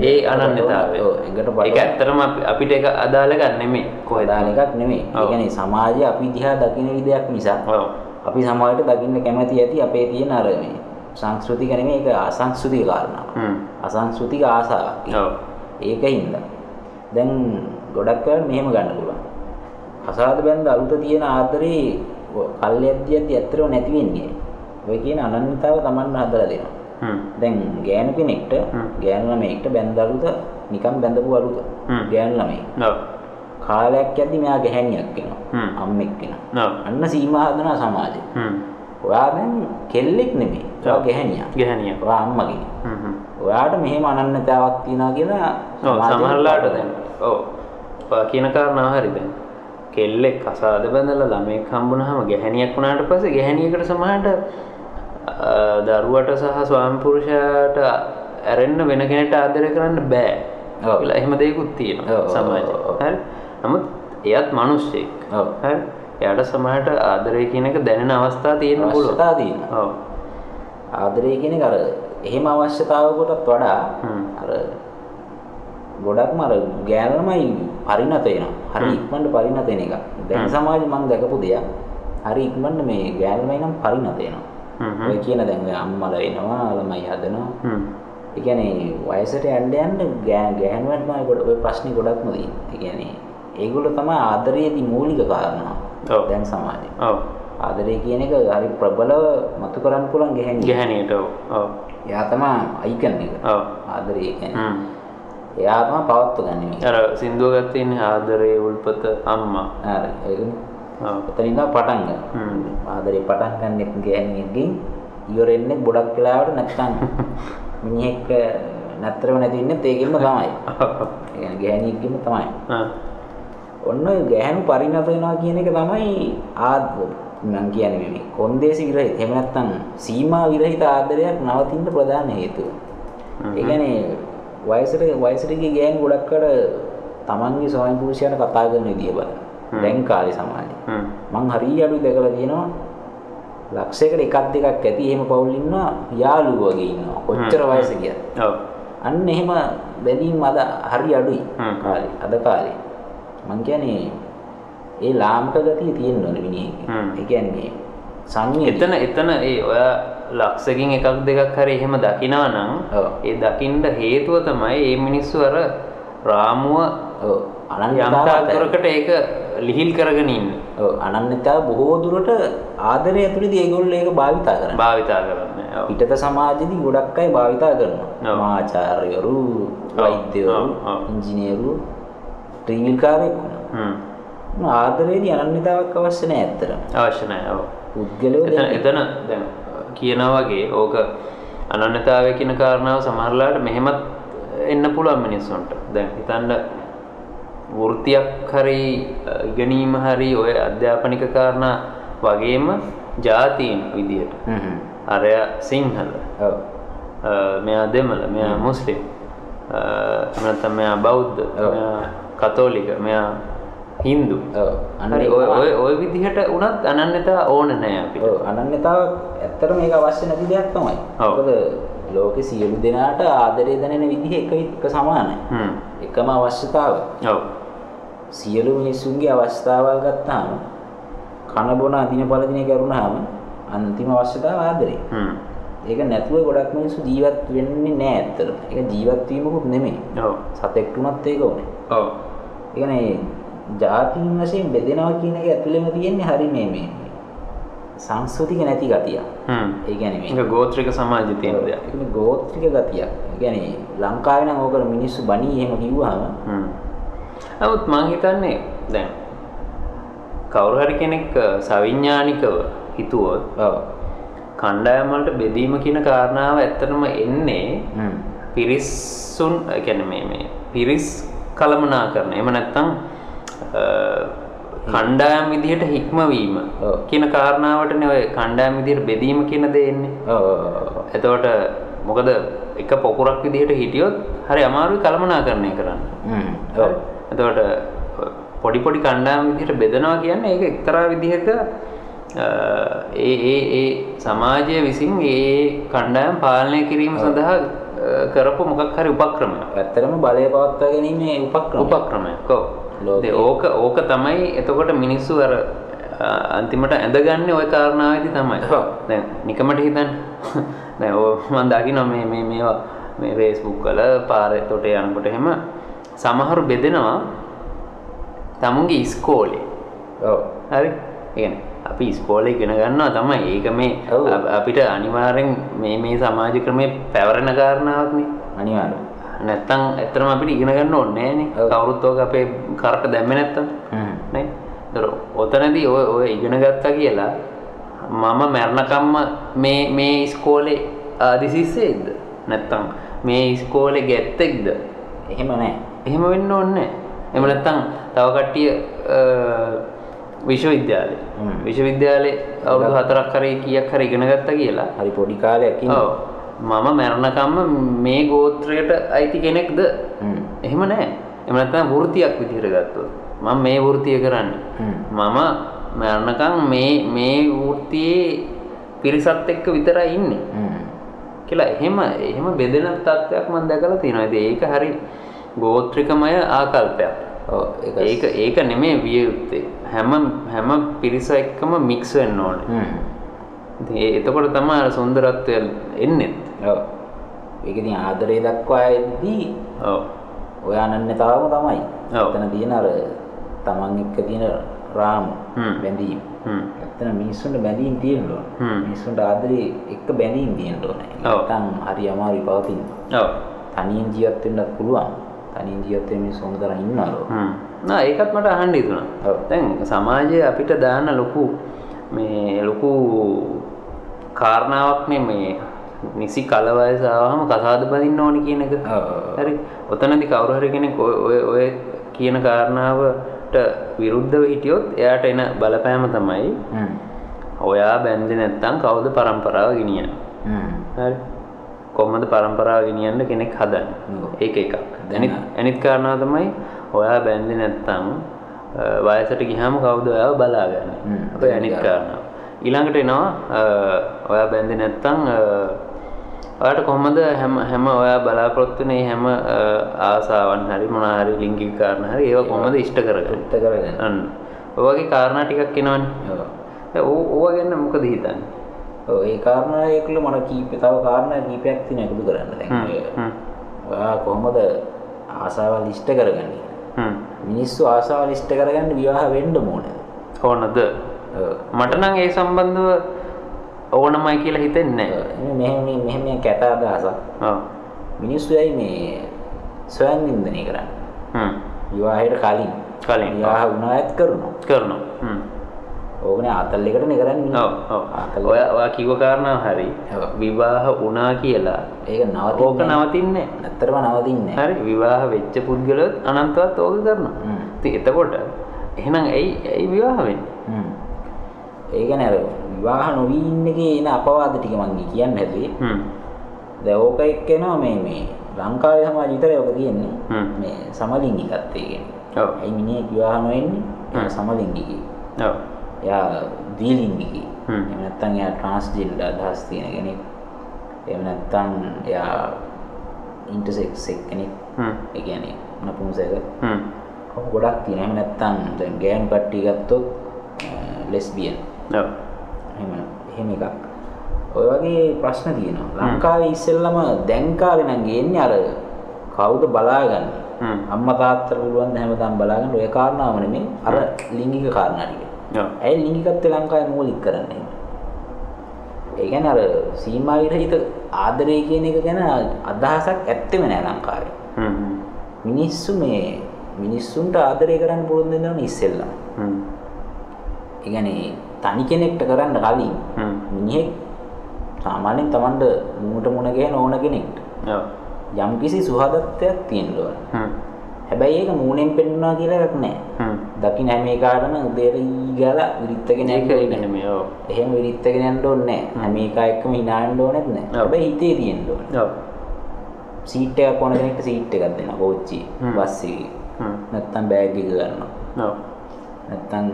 ඒ අනන්‍යතාවය. ඔව්. එඟට ඒක බලන්න ඇත්තටම අපි- අපිට ඒක අදාළ ගන්න නෙමෙයි කොහෙද? දාන එකක් නෙමෙයි. ඒ. කියන්නේ සමාජය අපි දිහා දකින විදියක් නිසා ඔව්. අපි සමාජයට දකින්න කැමති ඇති අපේ තියෙන අර මේ සංස්කෘතික නෙමෙයි ඒක අසංස්කෘතික කාරණාවක්. අසංස්කෘතික ආසාවක්. ඔව්. ඒකින්ද දැන් ගොඩක් වෙලාවට මෙහෙම ගන්න පුළුවන්. අසාද බැඳ අලුත තියෙන ආදරේ කල්යද්දියද්දි ඇත්තටම නැති වෙන්නේ. ඔය කියන අනන්‍යතාව Taman හදලා දෙනවා. හ්ම්. දැන් ගෑනු කෙනෙක්ට. ගෑනු ළමයෙක්ට බැඳ අලුත නිකන් බැඳපු අලුත. හ්ම්. ගෑනු ළමයි. ඔව්. කාලයක් යද්දි මෙයා ගැහැණියක් වෙනවා. අම්මෙක් වෙනවා. අන්න සීමා හදනවා සමාජය. ඔයා දැන් කෙල්ලෙක් නෙමෙයි. ඔයා. ගැහැණියක්. ගැහණිය. ඔයා අම්මා කෙනෙක්. හ්ම් හ්ම්. ඔයාට මෙහෙම අනන්‍යතාවක් තියනවා කියලා සමහරලාට දැන් ඔව් ඔයා කියන කාරණාව හරි දැන් කෙල්ලෙක් කසාද බැඳලා ළමෙක් හම්බුනහම ගැහණියක් වුණාට පස්සේ ගැහණියකට සමහරට දරුවට සහ ස්වාමි පුරුෂයාට ඇරෙන්න වෙන කෙනෙක්ට ආදරය කරන්න බෑ ඔව්. එහෙම දෙයක්ත් තියෙනවා සමාජයේ. හරි නමුත් එයත් මිනිස්සෙක් ඔව්. හරි එයාට සමහරට ආදරය කියන එක දැනෙන අවස්ථා අවශ්‍යතාව තියෙනවා. ඔව් ආදරය කියන එක අර එහෙම අවශ්‍යතාවකටත් වඩා. අර ගොඩක්ම අර ගෑනමයි පරිණත වෙනවා. හරි පරිණත වෙන එක. දැන්. සමාජෙ මම දැකපු දෙයක්. හරි ඉක්මනට මේ ගෑනමයි නම් පරිණත වෙනවා. හ්ම් හ්ම්. ඔය කියන දැන් ඔය අම්මලා වෙනවා, ළමයි හදනවා. හ්ම් ඒ කියන්නේ වයසට යන්න යන්න ගෑ ගෑනුවන්ට තමයි ගොඩ ඔය ප්‍රශ්නේ ගොඩක්ම තියෙන්නේ. ඒ කියන්නේ ඒගොල්ලෝ තමයි ආදරයේදී මූලික කාරණා. දැන් සමාජේ. ඔව් ආදරය කියන එක හරි ප්‍රබලව මතු කරන්න පුළුවන් ගැහැණිය. ගැහණියට ඔව් ඔව් එයා තමයි අයිකන් එක. ඔව් ආදරය කියන්නේ. එයා තමයි පවත්ව ගන්න මේ. අර සින්දුව ගත්තේ ආදරේ උල්පත අම්මා හරි. ඔව් එතන ඉඳන් පටන් ගන්න. ආදරේ පටන් ගන්නෙත් ගැහැණියකින් ඉවරෙන්නේ ගොඩක් වෙලාවට නැත්තම් <laughs> මිනිහෙක් නැත්තරම නැති ඉන්නෙත් ඒකෙන්ම තමයි. <laughs> ඒ කියන්නේ ගැහැණියකින්ම තමයි. ඔන්න ගැහැණු පරිණත වෙනවා කියන එක තමයි ආද මම කියන්නේ මේ කොන්දේසි විරහිත එහෙම නැත්නම් සීමා විරහිත ආදරයක් නවතින්න ප්‍රධාන හේතුව. ඒ කියන්නේ වයසට වයසට ගිය ගෑනු ගොඩක් අර තමන්ගේ ස්වාමි පුරුෂයාට කතා කරන විදිය බලන්න. දැන් කාලේ සමාජයේ. මං හරිය අඩුයි දැකලා තියෙනවා ලක්ෂයකට එකක් දෙකක් ඇති එහෙම පවුල් ඉන්නවා යාළුවෝ වගේ ඉන්නවා. කොච්චර. වයස ගියත්. ඔව් අන්න එහෙම බැඳීම් අද හරි අඩුයි. කාලේ අද කාලේ මං කියන්නේ ඒ ලාමක ගතිය තියෙන්න ඕනේ මිනිහෙක. හ්ම්. ඒ කියන්නේ සංවේදී. එතන එතන ඒ ඔයා ලක්ෂකින් එකක් දෙකක් හරි එහෙම දකිනවා නම්. ඒ දකින්න හේතුව තමයි මේ මිනිස්සු අර රාමුව ඔව් යම් අනන්‍යතාව තාක්කරකට ඒක ලිහිල් කරගෙන ඉන්නේ ඔව් අනන්‍යතාව බොහෝ දුරට ආදරය ඇතුළේදී ඒගොල්ලෝ ඒක භාවිතා කරනවා. භාවිතා කරන්නේ ඔව් පිටත සමාජෙදී ගොඩක් අය භාවිතා කරනවා. ඔව්, වෛද්‍යවරු. ඉංජිනේරු, ත්‍රිවිල්කාරයෙක් වුණා. ආදරේදී අනන්‍යතාවක් අවශ්‍ය නැහැ ඇත්තටම. අවශ්‍ය නැහැ ඔව්. පුද්ගලයෝ එතන දැන් කියනා වගේ ඕක අනන්‍යතාවය කියන කාරණාව සමහරලාට මෙහෙමත් එන්න පුළුවන් මිනිස්සුන්ට. දැන් හිතන්න වෘත්තියක් හරි ඉගෙනීම හරි ඔය අධ්‍යාපනික කාරණා වගේම ජාතීන් විදියට. අරය සිංහල. ඔව්. මෙයා දෙමළ මෙයා මුස්ලිම්. අ, එහෙම නැත්නම් මෙයා බෞද්ධ කතෝලික මෙයා හින්දු ඔය. ඔය විදිහට උනත් අනන්‍යතා ඕන නෑ අපිට අනන්‍යතාව ඇත්තටම මේක අවශ්‍ය නැති දෙයක් තමයි. ඔව්. මොකද ලෝකේ සියලු දෙනාට ආදරය දැනෙන විදිහ එක එක සමානයි. එකම අවශ්‍යතාවය. ඔව් සියලු මිනිස්සුන්ගේ අවස්ථාවල් ගත්තාම කන බොන අදින පළදින කරුණාම අන්තිම අවශ්‍යතාව ආදරේ. හ්ම් ඒක නැතුව ගොඩක් මිනිස්සු ජීවත් වෙන්නේ නැහැ ඇත්තටම. ඒක ජීවත් වීමකුත් නෙමෙයි. ඔව් සතෙක්ට උනත් ඒක ඕනේ. ඔව් ඒ කියන්නේ ජාතීන් වශයෙන් බෙදෙනවා කියන එක ඇතුළෙම තියෙන්නේ හරි මේ මේ සංස්කෘතික නැති ගතිය. හ්ම්. ඒ කියන්නේ මේ ඒක ගෝත්‍රික සමාජයේ තියෙන දෙයක්. ඒක ගෝත්‍රික ගතියක්. ඒ කියන්නේ ලංකාවේ නම් ඕක මිනිස්සු බණී එහෙම කිව්වහම හ්ම්. නමුත් මං හිතන්නේ දැන් කවුරු හරි කෙනෙක් සවිඥානිකව හිතුවොත් ඔව්. කණ්ඩායම් වලට බෙදීම කියන කාරණාව ඇත්තටම එන්නේ හ්ම්. පිරිස්සුන් ඒ කියන්නේ මේ මේ පිරිස් කළමනාකරණය. එහෙම නැත්නම් කණ්ඩායම් විදිහට හික්මවීම. කියන කාරණාවටනේ ඔය කණ්ඩායම් විදිහට බෙදීම කියන දේ එන්නේ. එතකොට මොකද එක පොකුරක් විදිහට හිටියොත් හරි අමාරුයි කළමනාකරණය කරන්න. හ්ම් එතකොට පොඩි පොඩි කණ්ඩායම් විදිහට බෙදනවා කියන්නේ ඒක එක්තරා විදිහක ඒ ඒ ඒ සමාජය විසින් ඒ කණ්ඩායම් පාලනය කිරීම සඳහා කරපු මොකක් හරි උපක්‍රමයක්. ඇත්තටම බලය පවත්වා ගැනීමේ උපක්‍රම උපක්‍රමයක්. ඔව්. ඕක ඕක තමයි එතකොට මිනිස්සු අර අන්තිමට ඇඳගන්නේ ওই කාරණාවේදී තමයි. දැන් නිකමට හිතන්න. දැන් ඔය මම දකිනවා මේ මේ මේවා මේ Facebook වල පාරේ තොට යනකොට එහෙම සමහරු බෙදෙනවා තමුන්ගේ ඉස්කෝලේ. ඔව් හරි? ඒ කියන්නේ අපි ඉස්කෝලේ ඉගෙන ගන්නවා තමයි. ඒක මේ අපිට අනිවාර්යෙන් මේ මේ සමාජ ක්‍රමේ පැවරෙන කාරණාවක්නේ. අනිවාර්යයෙන් නැත්තම් ඇත්තටම අපිට ඉගෙන ගන්න ඕනේ නෑනේ. ඔව්. කවුරුත් ඕක අපේ කරට දැම්මේ නැත්තම්. නේ? ඒතර ඔතනදී ඔය ඔය ඉගෙන ගත්තා කියලා මම මරණකම්ම මේ මේ ඉස්කෝලේ ආදිසිස්සෙක්ද? නැත්තම් මේ ඉස්කෝලේ ගැත්තෙක්ද? එහෙම නැහැ එහෙම වෙන්න ඕනේ නෑ. එහෙම නැත්තම් තව කට්ටිය අ, විශ්වවිද්‍යාලේ. හ්ම්. විශ්වවිද්‍යාලේ අවුරුදු හතරක් හරි කීයක් හරි ඉගෙන ගත්තා කියලා. හරි පොඩි කාලයක් මම මරණකම්ම මේ ගෝත්‍රයට අයිති කෙනෙක්ද? හ්ම් එහෙම නෑ. එහෙම නැත්නම් වෘත්තියක් විදිහට ගත්තොත්. මම මේ වෘත්තිය කරන්නේ. මම මරණකම් මේ මේ වෘත්තියේ පිරිසත් එක්ක විතරයි ඉන්නේ. කියලා එහෙම එහෙම බෙදෙන තත්ත්වයක් මම දැකලා තියෙනවා. ඒක හරි ගෝත්‍රිකමය ආකල්පයක්. ඒක ඒක නෙමෙයි විය යුත්තේ. හැම හැම පිරිස එක්කම මික්ස් වෙන්න ඕනේ. ඒ එතකොට තමයි අර සුන්දරත්වය එන්නේ. ඔව් ඒක ඉතින් ආදරේ දක්වා එද්දී ඔව්. ඔය අනන්‍යතාවම තමයි. එතන තියෙන අර තමන් එක්ක තියෙන රාමු. බැඳීම් හ්ම්. එතන මිනිස්සුන්ට බැඳීම් තියෙන්න ඕන. මිනිස්සුන්ට ආදරේ එක්ක බැඳීම් තියෙන්න ඕනේ. නැත්නම් හරි අමාරුයි පවතින්න ඔව්. තනියෙන් ජීවත් වෙන්නත් පුළුවන් තනියෙන් ජීවත් වෙන මිනිස්සු හොඳ තරම් ඉන්නවා හ්ම්. නෑ ඒකත් මට අහන්න. ඔව්. දැන් සමාජයේ අපිට දාන ලොකු මේ ලොකු කාරණාවක්නේ මේ නිසි කල වයස ආවම කසාද බඳින්න ඕනි කියන එක. හරි. ඔතනදී කවුරු හරි කෙනෙක් ඔය ඔය කියන කාරණාවට විරුද්ධව හිටියොත් එයාට එන බලපෑම තමයි. ඔයා බැන්දේ නැත්තම් කවුද પરම්පරාව ගෙනියන්නේ. හරි. කොහොමද પરම්පරාව ගෙනියන්න කෙනෙක් හදන්නේ. ඒක එකක්. අනිත් අනිත් කාරණාව තමයි ඔයා බැන්දේ නැත්තම් වයසට ගියාම කවුද ඔයාව බලාගන්නේ. අපේ අනිත් කාරණාව. ඊළඟට එනවා ඔයා බැන්දේ නැත්තම් ඔයාට කොහොමද හැම හැම ඔයා බලාපොරොත්තු වෙන හැම ආසාවන් හරි මොනවා හරි ලිංගික කාරණා හරි ඒවා කොහොමද ඉෂ්ට කරගන්නේ? තෘප්ත කරගෙන අන්න. ඔය වගේ කාරණා ටිකක් එනවනේ. ඔව්. ඕ ඕවා ගැන මොකද හිතන්නේ? ඒ කාරණා ඒකල මට කීප තව කාරණා කීපයක් තියෙන එකතු කරන්න දැන්. ඔය හ්ම්. ඔයා කොහොමද ආසාවල් ඉෂ්ට කරගන්නේ. මිනිස්සු ආසාවල් ඉෂ්ට කරගන්න විවාහ වෙන්න ඕනේ ඕනද? මට නම් ඒ සම්බන්ධව ඕනමයි කියලා හිතෙන්නේ නැහැ. මෙහෙම මෙහෙම කැත අදහසක් ඔව්. මිනිස්සු ඇයි මේ ස්වයං නින්දනය කරන්නේ හ්ම්. විවාහයට කලින් කලින්. විවාහ වුණායත් කරනවා කරනවා. හ්ම්. ඕකනේ ආතල් එකටනේ කරන්නේ ඔව් ඔව්. ආතල් ඔය ඔය කිව්ව කාරණාව හරි. විවාහ වුණා කියලා ඒක ඕක නවතින්නේ නවතින්නේ ඇත්තටම නවතින්නේ හරි විවාහ වෙච්ච පුද්ගලයොත් අනන්තවත් ඕක කරනවා. ඉතින් එතකොට එහෙනම් ඇයි ඇයි විවාහ වෙන්නේ? ඒ කියන්නේ අර විවාහ නොවී ඉන්න එකේ එන අපවාද ටික මම කියන්නේ හැදුවේ හ්ම්. දැන් ඕක එක්කෙනවා මේ මේ ලංකාවේ සමාජ විතරයි තියෙන්නේ හ්ම්. මේ සමලිංගිකත්වය කියන්නේ ඔව්. ඇයි මිනිහෙක් විවාහ නොවෙන්නේ. සමලිංගිකයෙක් ඔව්. එයා හ්ම්. එහෙම නැත්නම් එයා ට්‍රාන්ස්ජෙන්ඩර් අදහස් තියෙන කෙනෙක් එහෙම නැත්නම් එයා ඉන්ටර්සෙක්ස් කෙනෙක්. ඒ කියන්නේ නපුංසක හ්ම්. ගොඩක් තියෙනවා එහෙම නැත්නම් දැන් ගෑනු කට්ටිය ගත්තොත් ලෙස්බියන් ඔව්. එහෙම එහෙම එකක් ඔය වගේ ප්‍රශ්න තියෙනවා ලංකාවේ ඉස්සෙල්ලම දැන් කාලේ නම් ගේන්නේ අර කවුද බලාගන්නේ. අම්මා තාත්තලා පුළුවන් හැමදාම බලාගන්න ඔය කාරණාව නෙමෙයි අර ලිංගික කාරණා ටික. ඇයි ලිංගිකත්වය ලංකාවේ මූලික කරන්නේ? ඒ කියන්නේ අර සීමා විරහිත ආදරය කියන එක ගැන අදහසක් ඇත්තෙම නෑ ලංකාවේ. මිනිස්සු මේ මිනිස්සුන්ට ආදරය කරන්න පුරුදු වෙනවා ඉස්සෙල්ලා. හ්ම්. ඉගැන තනි කෙනෙක්ට කරන්න කලින්. මිනිහෙක් සාමාන්‍යෙන් තමන්ට මුට මුණගේ ඕන කෙනෙක්ට ඔව්. යම් කිසි සුහදත්වයක් තියෙන්ලුව හ්ම්. හැබැයි ඒක මූනෙන් පෙන්වා කියලා එකක් නෑ හ්ම්. දකි නැමේකාටම උදේට ඊගල විරිත්තගෙන යන්න මේ ඔව්. එහෙම විරිත්තගෙන යන්න ඕනේ නෑ හැම එක එක්කම hinaන්න ඕනෙත් නෑ ඔව්. හැබැයි හිතේ තියෙන්න ඕනේ ඔව්. සීට් එකක් ඕන කෙනෙක්ට සීට් එකක් දෙනවා කෝච්චි හ්ම්. බස් එකේ හ්ම්. නැත්තම් බෑග් එක ගන්නවා ඔව්. නැත්තම්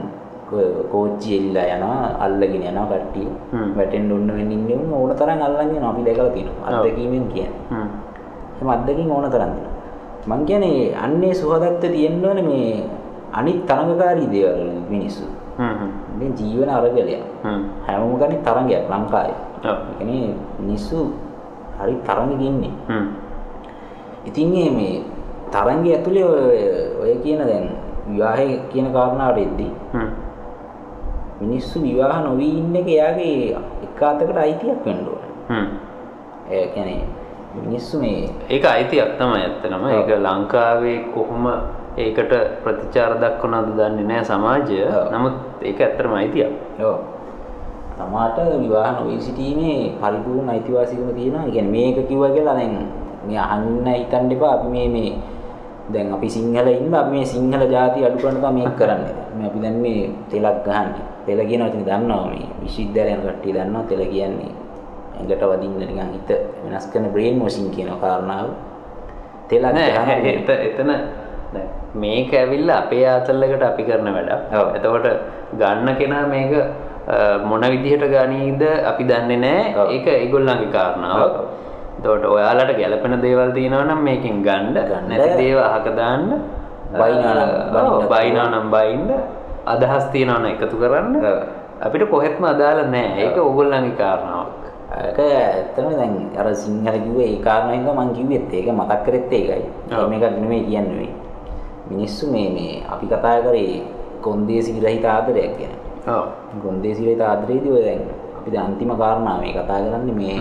කෝච්චි එල්ලලා යනවා අල්ලගෙන යනවා කට්ටිය හ්ම්. වැටෙන්න ඕන වෙන්න ඉන්නේ ඕන තරම් අල්ලන් යනවා අපි දැකලා තියෙනවා. අත්දැකීමෙන් කියන්නේ හ්ම්. එහෙම අත්දැකීම් ඕන තරම් දෙනවා මං කියන්නේ අන්නේ සුහදත්වය තියෙන්න ඕනේ මේ අනිත් තරඟකාරී දේවල් වල මිනිස්සු හ්ම්. හ්ම්. ජීවන අරගලයක් හ්ම්. හැමෝම ගන්නේ තරඟයක් ලංකාවේ ඔව්. ඒ කියන්නේ මිනිස්සු හරි තරඟෙක ඉන්නේ හ්ම්. ඉතින් මේ තරංගය ඇතුලේ ඔය- කියන දැන් විවාහය කියන කාරණාවට එද්දී. මිනිස්සු විවාහ නොවී ඉන්න එක එයාගේ එක අතකට අයිතියක් වෙන්න ඕන. හ්ම්. ඒ කියන්නේ මිනිස්සු මේ ඒක අයිතියක් තමයි ඇත්තනම ඒක ලංකාවේ කොහොම ඒකට ප්‍රතිචාර දක්වනද දන්නේ නැහැ සමාජය. නමුත් ඒක ඇත්තටම අයිතියක් ඔව් තමාට විවාහ නොවී සිටීමේ පරිපූර්ණ අයිතිවාසිකම තියෙනවා. ඒ කියන්නේ මේක කිව්වා කියලා දැන් මේ අහන්න හිතන්න එපා අපි මේ මේ දැන් අපි සිංහල ඉන්න අපි මේ සිංහල ජාතිය අඩු කරන්න තමයි මේක කරන්නේ. මේ අපි දැන් මේ තෙලක් ගහන්නේ. තෙල කියන වචනේ දන්නවා මේ විශ්වවිද්‍යාලය යන කට්ටිය දන්නවා තෙල කියන්නේ ඇඟට වදින්න නිකන් හිත වෙනස් කරන බ්‍රේන් වොෂින් කියන කාරණාව. තෙලක්. එත එතන මේක ඇවිල්ලා අපේ ආතල්ලකට අපි කරන වැඩක් ඔව්. එතකොට ගන්න කෙනා මේක මොන විදිහට ගනීද අපි දන්නේ නෑ ඔව්. ඒක ඒගොල්ලන්ගේ කාරණාව. එතකොට ඔයාලට ගැලපෙන දේවල් තියෙනවා නම් මේකෙන් ගන්න. නැති දේව අහක දාන්න බයිනවා නම් බයින්න අදහස් තියෙනවා නම් එකතු කරන්න. අපිට කොහෙත්ම අදාළ නෑ ඒක ඕගොල්ලන්ගේ කාරණාවක් ඒක ඇත්තම දැන් අර සිංහල කිව්වේ ඒ කාරණා හින්දා මං කිව්වෙත් ඒක මතක් කරෙත් ඒකයි. ඔව්. මේක නෙමෙයි කියන්නේ. මිනිස්සු මේ මේ අපි කතා කරේ කොන්දේසි විරහිත ආදරයක් ගැන. ඔව් කොන්දේසි විරහිත ආදරයේදී ඔය දැන් අපි දැන් අන්තිම කාරණා මේ කතා කරන්නේ මේ.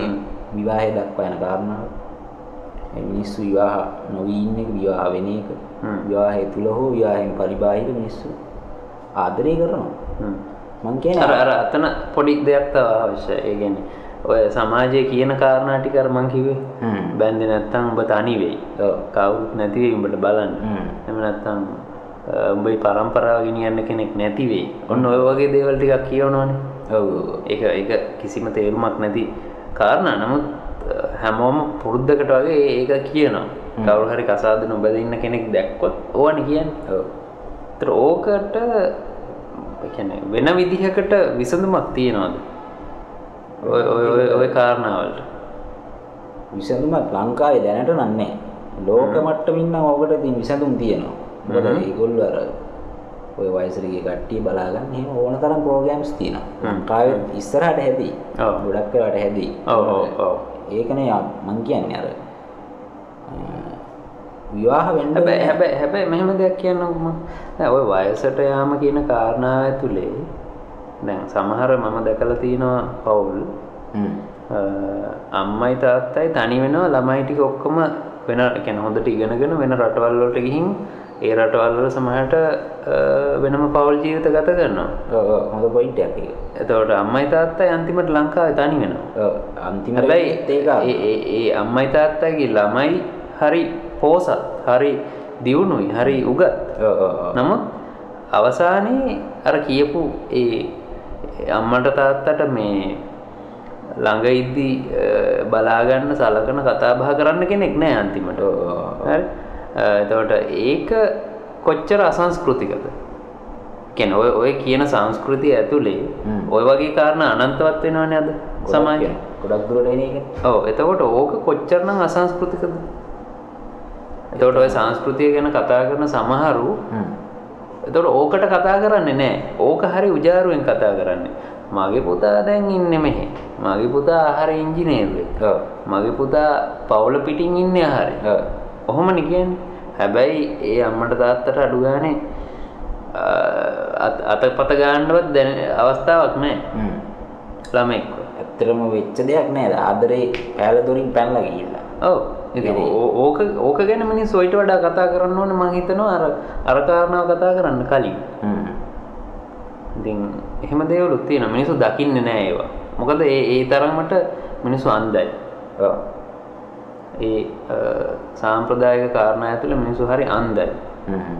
විවාහය දක්වා යන කාරණාව. මේ මිනිස්සු විවාහ නොවී ඉන්න එක විවාහ වෙන එක. විවාහය තුල හෝ විවාහයෙන් පරිබාහිර මිනිස්සු ආදරය කරනවා. මං කියන්නේ අර අර අතන පොඩි දෙයක් තව අවශ්‍යයි. ඒ කියන්නේ ඔය සමාජයේ කියන කාරණා ටික අර මං කිව්වේ. හ්ම්. බැන්දේ නැත්තම් ඔබ තනි වෙයි. ඔව්. කවුරුත් නැති වෙයි උඹට බලන්න. හ්ම්. එහෙම නැත්තම් උඹේ පරම්පරාව ගෙනියන්න කෙනෙක් නැති වෙයි. ඔන්න ඔය වගේ දේවල් ටිකක් කියවනවනේ. ඔව්. ඒක ඒක කිසිම තේරුමක් නැති කාරණා. නමුත් හැමෝම පුරුද්දකට වගේ ඒක කියනවා. කවුරු හරි කසාද නොබැඳින්න කෙනෙක් දැක්කොත් ඕවනේ කියන්නේ. ඔව්. ඒතර ඕකට කියන්නේ වෙන විදිහකට විසඳුමක් තියනවාද? ඔය කාරණාවලට. විසඳුමක් ලංකාවේ දැනට නම් නැහැ. ලෝක මට්ටමින් නම් ඔකට තියෙන විසඳුම් තියෙනවා. මොකද. ඒගොල්ලෝ අර ඔය වයසට ගිය කට්ටිය බලා ගන්න එහෙම ඕන තරම් ප්‍රෝග්‍රෑම්ස් තියෙනවා. ලංකාවේ ඉස්සරහට හැදී. ගොඩක් වෙලාට හැදී. ඔව් ඔව්. ඒකනේ යා- මං කියන්නේ අර විවාහ වෙන්න හැබැයි හැබැයි හැබැයි මෙහෙම දෙයක් කියන්නකෝ මම. ඔය වයසට යාම කියන කාරණාව ඇතුලේ දැන් සමහර මම දැකලා තියෙනවා පවුල් අම්මයි තාත්තයි තනි වෙනවා ළමයි ටික ඔක්කොම වෙන කියන්නේ හොඳට ඉගෙනගෙන වෙන රටවල් වලට ගිහින් ඒ රටවල් වල සමහරට වෙනම පවුල් ජීවිත ගත කරනවා. ඔව් හොඳ පොයින්ට් එකක් ඒක. එතකොට අම්මයි තාත්තයි අන්තිමට ලංකාවේ තනි වෙනවා. ඔව් අන්තිමට ඒක ඒ ඒ ඒ අම්මයි තාත්තගේ ළමයි හරි පෝසත් හරි දියුණුයි හරි උගත්. නමුත් අවසානයේ අර කියපු ඒ අම්මට තාත්තට මේ ළඟ ඉද්දි බලාගන්න සලකන කතා බහ කරන්න කෙනෙක් නෑ අන්තිමට. එතකොට ඒක කොච්චර අසංස්කෘතිකද? කියන්නේ ඔය ඔය කියන සංස්කෘතිය හ්ම්. ඔය වගේ කාරණා අනන්තවත් වෙනවනේ අද ගොඩක් සමාජයේ. වෙනවා. ගොඩක් දුරට. ඔව් එතකොට ඕක කොච්චරනම් අසංස්කෘතිකද? එතකොට ඔය සංස්කෘතිය ගැන කතා කරන සමහරු. එතකොට ඕකට කතා කරන්නේ නැහැ. ඕක හරි උජාරුවෙන් කතා කරන්නේ. මගේ පුතා දැන් ඉන්නේ මෙහෙ. මගේ පුතා හරි ඉංජිනේරුවෙක්. මගේ පුතා පවුල පිටින් ඉන්නේ හරි. ඔව්. ඔහොමනේ කියන්නේ. හැබැයි ඒ අම්මට තාත්තට අඩු ගානේ අතපත ගන්නවත් දැන අවස්ථාවක් නැහැ. ළමෙක්. ඇත්තටම වෙච්ච දෙයක් නෑ ආදරේ පෑල දොරින් පැනලා ගිහිල්ලා ඔව් ඕක ඕක ගැන මිනිස්සු ඊට වඩා කතා කරන්න ඕනේ මම හිතනවා. අර අර කාරණාව කතා කරන්න කලින්. ඉතින් එහෙම දේවලුත් තියෙනවා. මිනිස්සු දකින්නේ නැහැ ඒවා. මොකද ඒ ඒ තරමට මිනිස්සු අන්ධයි. ඔව්. ඒ සාම්ප්‍රදායික කාරණා ඇතුළේ මිනිස්සු හරි අන්ධයි. හ්ම්.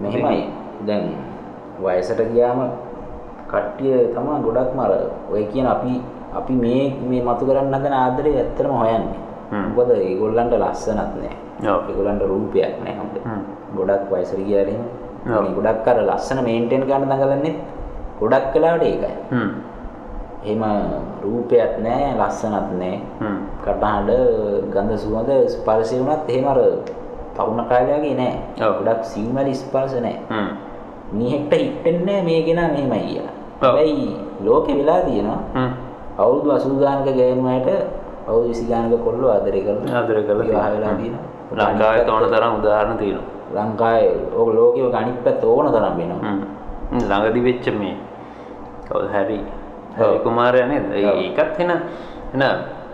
මෙහෙමයි. දැන් වයසට ගියාම කට්ටිය තමයි ගොඩක්ම අර ඔය කියන අපි අපි මේ මේ මතු කරන්න හදන ආදරේ ඇත්තටම හොයන්නේ. මොකද ඒගොල්ලන්ට ලස්සනක් නැහැ. ඔව්. ඒගොල්ලන්ට රූපයක් නැහැ හොඳ. ගොඩක් වයසට ගියාට එහෙම. මේ ගොඩක් අර ලස්සන මේන්ටේන් කරන්න දඟලන්නේ ගොඩක් වෙලාවට ඒකයි. හ්ම් එහෙම රූපයක් නැහැ, ලස්සනක් නැහැ. හ්ම් කටහඬ ගඳ සුවඳ ස්පර්ශය වුණත් එහෙම අර තරුණ කාලේ වගේ නෑ. ඔව්. ගොඩක් සිංහල ස්පර්ශ නෑ. හ්ම් මිනිහෙක්ට හිටෙන්නේ මේ කෙනා මෙහෙමයි කියලා. හැබැයි ලෝකෙ වෙලා තියෙනවා හ්ම් අවුරුදු 80 ගානක ගෑනු අයට අවුරුදු 20 ගානක කොල්ලෝ ආදරය කරලා ආදරය කරලා විවාහ. වෙලා. තියෙනවා. ලංකාවේ තෝරන තරම් උදාහරණ තියෙනවා ලංකාවේ ඕක ලෝකෙ ඔක අනිත් පැත්ත ඕන තරම් වෙනවා. ළඟදි වෙච්ච මේ කවුද හැරි. හැරි කුමාරයා නේද. ඒකත් එන එන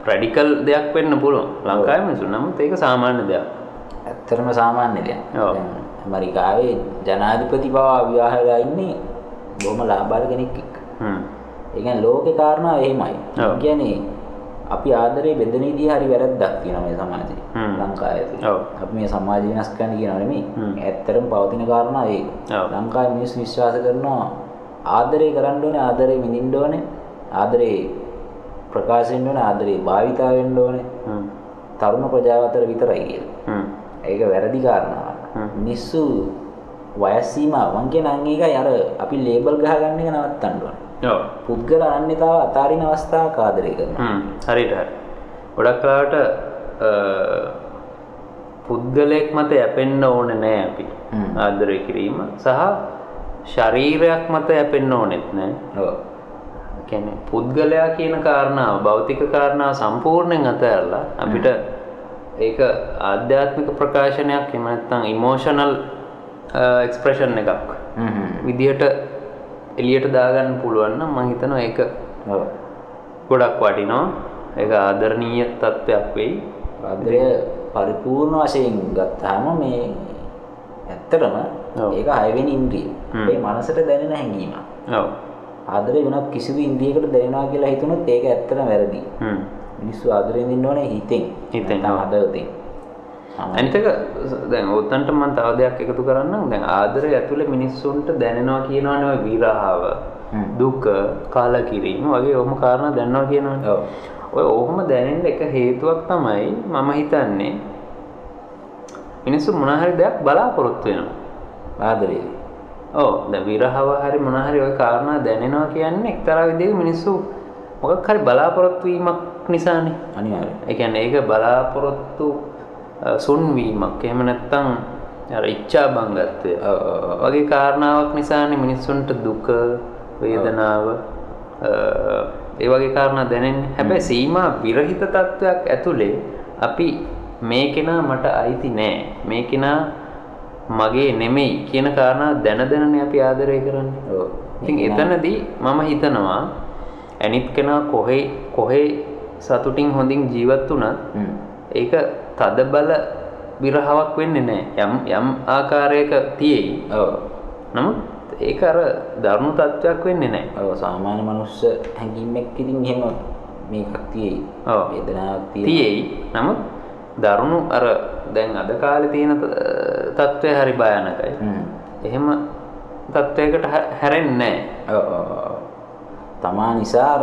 රැඩිකල් දෙයක් වෙන්න පුළුවන් ලංකාවේ මිනිස්සු නමුත් ඒක සාමාන්‍ය දෙයක් ඇත්තටම සාමාන්‍ය දෙයක්. ඔව්. ඇමරිකාවේ ජනාධිපති පවා විවාහ වෙලා ඉන්නේ බොහොම ලාභාල කෙනෙක් එක්ක. හ්ම්. ඒ කියන්නේ ලෝකේ කාරණා එහෙමයි. කියන්නේ අපි ආදරේ බෙදෙන විදිහ හරි වැරද්දක් තියෙනවා මේ සමාජයේ. ලංකාවේ. අපි මේ සමාජය වෙනස් කරන්න කියනවා නෙමෙයි. ඇත්තටම පවතින කාරණා ඒක. ලංකාවේ මිනිස්සු විශ්වාස කරනවා ආදරේ කරන්න ඕනේ, ආදරේ විඳින්න ඕනේ, ආදරේ ප්‍රකාශ වෙන්න ඕනේ, ආදරේ භාවිතා වෙන්න ඕනේ. තරුණ ප්‍රජාව අතර විතරයි කියලා. ඒක වැරදි කාරණාවක්. මිනිස්සු වයස් සීමාවන් කියන අං එකයි අර අපි ලේබල් ගහගන්න එක නවත්තන්න ඕනේ. පුද්ගල අනන්‍යතාව අතාරින අවස්ථාවක් ආදරය කරනවා. හ්ම්. හරියට හරි ගොඩක් කලාවට පුද්ගලයෙක් මත යැපෙන්න ඕනේ නෑ අපි. ආදරය කිරීම සහ ශරීරයක් මත යැපෙන්න ඕනෙත් නෑ. කියන්නේ පුද්ගලයා කියන කාරණාව භෞතික කාරණාව සම්පූර්ණයෙන් අතහැරලා අපිට ඒක ආධ්‍යාත්මික ප්‍රකාශනයක් එහෙම නැත්නම් ඉමෝෂනල් එක්ස්ප්‍රෙෂන් එකක්. විදිහට එළියට දාගන්න පුළුවන් නම් මම හිතනවා ඒක. ගොඩක් වටිනවා ඒක ආදරණීය තත්ත්වයක් වෙයි ආදරය පරිපූර්ණ වශයෙන් ගත්තාම මේ ඇත්තටම. ඒක හයවෙනි ඉන්ද්‍රිය. ඒ මනසට දැනෙන හැඟීම. ඔව් ආදරය වෙනත් කිසිදු ඉන්ද්‍රියකට දැනෙනවා කියලා හිතුනොත් ඒක ඇත්තටම වැරදි. හ්ම් මිනිස්සු ආදරයෙන් ඉන්න ඕනේ හිතෙන්. හිතෙන්. හදවතින්. අනිත් එක දැන් ඔතනට මම තව දෙයක් එකතු කරන්නම් දැන් ආදරය ඇතුලේ මිනිස්සුන්ට දැනෙනවා කියනවනේ ඔය විරහව. දුක කලකිරීම වගේ ඔහොම කාරණා දැනනවා කියනවනේ. ඔය ඔහොම දැනෙන්න එක හේතුවක් තමයි මම හිතන්නේ මිනිස්සු මොන හරි දෙයක් බලාපොරොත්තු වෙනවා ආදරේ. ඔව් දැන් විරහව හරි මොන හරි ওই කාරණා දැනෙනවා කියන්නේ එක්තරා විදිහක මිනිස්සු මොකක් හරි බලාපොරොත්තු වීමක් නිසානේ. අනිවාර්යයෙන්. ඒ කියන්නේ ඒක බලාපොරොත්තු අ, සුන් වීමක්. එහෙම නැත්නම් අර ඉච්ඡා බංගත්වය. වගේ කාරණාවක් නිසානේ මිනිස්සුන්ට දුක, වේදනාව ඒ වගේ කාරණා දැනෙන්නේ. හැබැයි සීමා විරහිත තත්වයක් ඇතුලේ අපි මේ කෙනා මට අයිති නෑ. මේ කෙනා මගේ නෙමෙයි කියන කාරණා දැන දැනනේ අපි ආදරය කරන්නේ. ඔව්. ඉතින් එතනදී මම හිතනවා අනිත් කෙනා කොහේ කොහේ සතුටින් හොඳින් ජීවත් වුණත්. ඒක තදබල විරහාවක් වෙන්නේ නැහැ. යම් යම් ආකාරයක තියෙයි. ඔව්. නමුත් ඒක අර දරුණු තත්වයක් වෙන්නේ නැහැ. ඔව් සාමාන්‍ය මනුස්ස හැඟීමක් ඉතින් එහෙම මේකක් තියෙයි. ඔව්. වේදනාවක් තියෙයි. නමුත් දරුණු අර දැන් අද කාලේ තියෙන ත- තත්ත්වය හරි භයානකයි. හ්ම්. එහෙම තත්වයකට හැරෙන්නේ නැහැ. තමා නිසා අර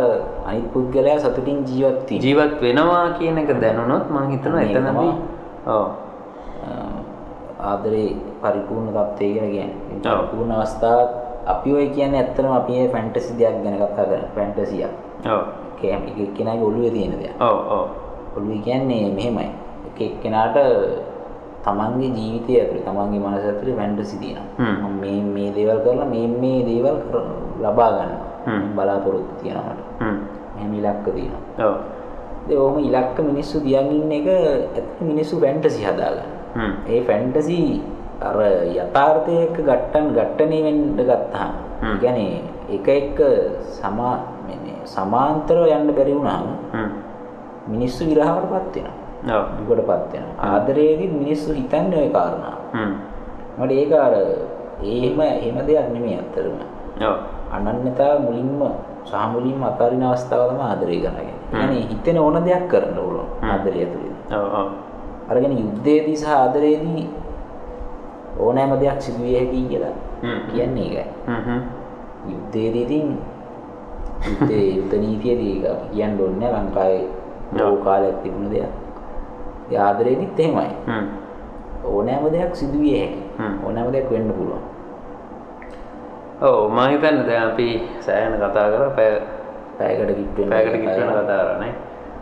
අනිත් පුද්ගලයා සතුටින් ජීවත් වීම. ජීවත් වෙනවා කියන එක දැනුණොත් මම හිතනවා තමයි. ඔව් ආදරේ පරිපූර්ණ තත්ත්වය කියලා කියන්නේ. පරිපූර්ණ අවස්ථාවක් අපි ඔය කියන්නේ ඇත්තටම අපි මේ ෆැන්ටසි දෙයක් ගැන කතා කරන්නේ. ෆැන්ටසියක්. ඔව් කෑම එක්කෙනාගේ ඔළුවේ තියෙන දෙයක්. ඔව් ඔව් ඔළුවේ කියන්නේ මෙහෙමයි. එක එක්කෙනාට තමන්ගේ ජීවිතය ඇතුලේ තමන්ගේ මනස ඇතුලේ ෆැන්ටසි තියෙනවා. මේ මේ දේවල් කරලා මේ මේ දේවල් ලබා ගන්නවා. බලාපොරොත්තු තියෙනවා මට. හ්ම් මෙහෙම ඉලක්ක තියෙනවා. ඔව් ඒ ඔහොම ඉලක්ක මිනිස්සු දියන් ඉන්න එක ඇත්ත මිනිස්සු ෆැන්ටසි හදාගන්න. ඒ ෆැන්ටසි අර යථාර්ථය එක්ක ගට්ටන් ගට්ටනේ වෙන්න ගත්තාම කියන්නේ එක එක සමා සමාන්තරව යන්න බැරි වුණාම මිනිස්සු විරහවටපත් වෙනවා. ඔව් දුකටපත් වෙනවා. ආදරයේදී මිනිස්සු හිතන්නේ ওই කාරණා. හ්ම් මට ඒක අර එහෙම එහෙම දෙයක් නෙමෙයි අත්තරම ඔව් අනන්‍යතාව මුලින්ම සහ මුලින්ම අතාරින අවස්ථාව තමයි ආදරය කරනගෙන. يعني හිතෙන ඕන දෙයක් කරන්න පුළුවන් ආදරය ඇතුළේ. ඔව් ඔව් අරගෙන යුද්ධයේදී සහ ආදරයේදී ඕනෑම දෙයක් සිදු විය හැකියි කියලා හ්ම්. කියන්නේ ඒකයි. හ්ම් හ්ම් යුද්ධයේදී ඉතින් යුද්ධේ <laughs> යුද්ධ නීතියේදී ඒක අපි කියන්න ඕනේ නැහැ ලංකාවේ බොහෝ කාලයක් තිබුණ දෙයක්. ඒ ආදරයේදීත් එහෙමයි. හ්ම් ඕනෑම දෙයක් සිදු විය හැකියි. හ්ම්. ඕනෑම දෙයක් වෙන්න පුළුවන්. ඔව් මම හිතන්නේ දැන් අපි සෑහෙන කතා කරා පැය පැයකට කිට්ටුවෙන් පැයකට කිට්ටුවෙන කතා කරන්නේ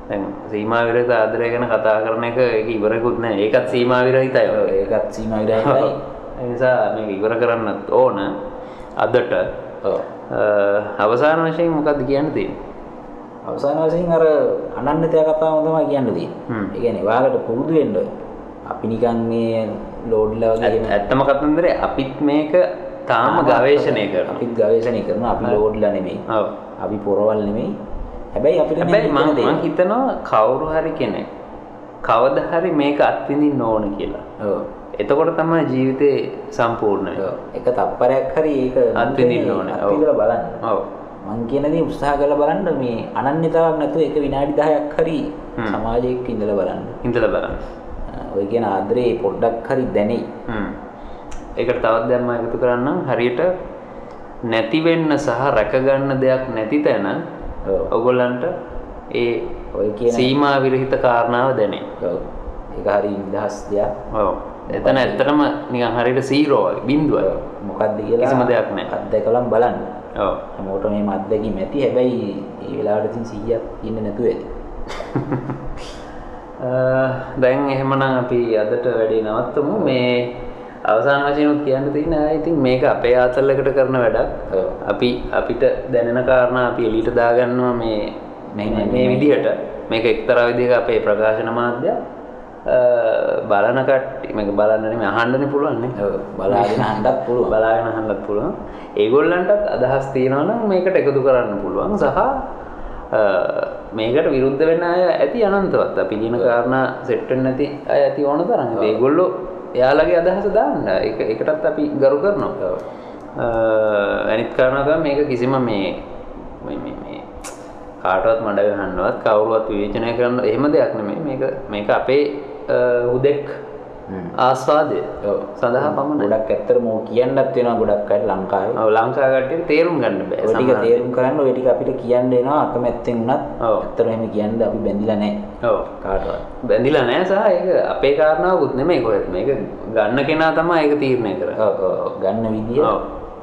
දැන් සීමා විරහිත ආදරය ගැන කතා කරන එක ඒක ඉවරකුත් නෑ. ඒකත් සීමා විරහිතයි. ඔව්, ඒකත් සීමා විරහිතයි. ඒ නිසා මේක ඉවර කරන්නත් ඕන අදට. ඔව්. අවසාන වශයෙන් මොකක්ද කියන්න තියෙන්නේ? අවසාන වශයෙන් අර අනන්‍යතය කතාව තමයි කියන්න. තියෙන්නේ. ඒ කියන්නේ ඔයාලට පුරුදු වෙන්න. අපි නිකන් මේ ලෝඩ්ලා වගේ ඇත්තම කතන්දරේ අපිත් මේක තාම ගවේෂණය කරනවා අපිත් ගවේෂණය කරනවා අපි ලෝඩ්ලා නෙමෙයි. ඔව් අපි පොරවල් නෙමෙයි. හැබැයි අපිට හැබැයි මම මම හිතනවා කවුරු හරි කෙනෙක් කවදා හරි මේක අත්විඳින්න ඕන කියලා ඔව්. එතකොට තමයි ජීවිතේ සම්පූර්ණ වෙන්නේ. එක තප්පරයක් හරි ඒක අත්විඳින්න ඕනේ. අත්විඳලා බලන්න. ඔව්. මං කියන දේ උත්සාහ කරලා බලන්න මේ අනන්‍යතාවක් නැතුව එක විනාඩි 10ක් හරි. සමාජයක ඉඳලා බලන්න. හිතලා බලන්න. ඔය කියන ආදරේ පොඩ්ඩක් හරි දැනෙයි. හ්ම්. ඒකට තවත් දැන් මම එකතු කරන්නම් හරියට නැති වෙන්න සහ රැකගන්න දෙයක් නැති තැන ඔව්. ඔයගොල්ලන්ට ඒ ඔය කියන සීමා විරහිත කාරණාව දැනේ. ඔව්. ඒක හරි නිදහස් දෙයක්. ඔව්. එතන ඇත්තටම නිකන් හරියට සීරෝ වගේ බිඳුවයි. මොකක්ද කියලා කිසිම දෙයක් නැහැ. අත්දැකලම් බලන්න. ඔව්. හැමෝටම මේ අත්දැකීම් ඇති. හැබැයි මේ වෙලාවට ඉතින් 100ක් ඉන්නේ නැතුව ඇති. <laughs> දැන් එහෙමනම් අපි අදට වැඩේ නවත්තමු මේ අවසාන වශයෙන්ුත් කියන්න තියෙන ඉතින් මේක අපේ ආතල්ලකට කරන වැඩක්. අපි අපිට දැනෙන කාරණා අපි එලියට දාගන්නවා මේ මේ. විදිහට මේක එක්තරා විදිහක අපේ ප්‍රකාශන මාධ්‍ය බලන කට්ටිය මේක බලන්න නෙමෙයි අහන්නනේ පුළුවන් නේ ඔව්. බලාගෙන අහන්නත් <laughs> පුළුවන්. බලාගෙන අහන්නත් පුළුවන් ඒගොල්ලන්ටත් අදහස් තියෙනවා නම් මේකට එකතු කරන්න පුළුවන් සහ මේකට විරුද්ධ වෙන අය ඇති අනන්තවත් අපි කියන කාරණා සෙට් වෙන්නේ නැති අය ඇති ඕන තරම් ඒගොල්ලෝ එයාලගේ අදහස දාන්න ඒක ඒකටත් අපි ගරු කරනවා ඔව්. අ, අනිත් කාරණා තමයි මේක කිසිම මේ මේ මේ මේ කාටවත් මඩ ගහන්නවත් කවුරුවත් විවේචනය කරන්න එහෙම දෙයක් නෙමෙයි මේක මේක අපේ අ, හුදෙක් හ්ම්. ආස්වාදය. සඳහා පමණයි ගොඩක් ඇත්තටම ඕක කියන්නත් වෙනවා ගොඩක් අය ලංකාවේ. ඔව් ලංකා කට්ටියට තේරුම් ගන්න බෑ ඔය ටික තේරුම් කරන්න ඔය ටික අපිට කියන්න එනවා අකමැත්තෙන් උනත්. ඇත්තටම එහෙම කියන්න අපි බැඳිලා නැහැ ඔව් කාටවත්. බැඳිලා නෑ සහ ඒක අපේ කාරණාවකුත් නෙමෙයි කොහෙත් මේක ගන්න කෙනා තමයි ඒක තීරණය කරන්නේ ඔව් ගන්න විදිය.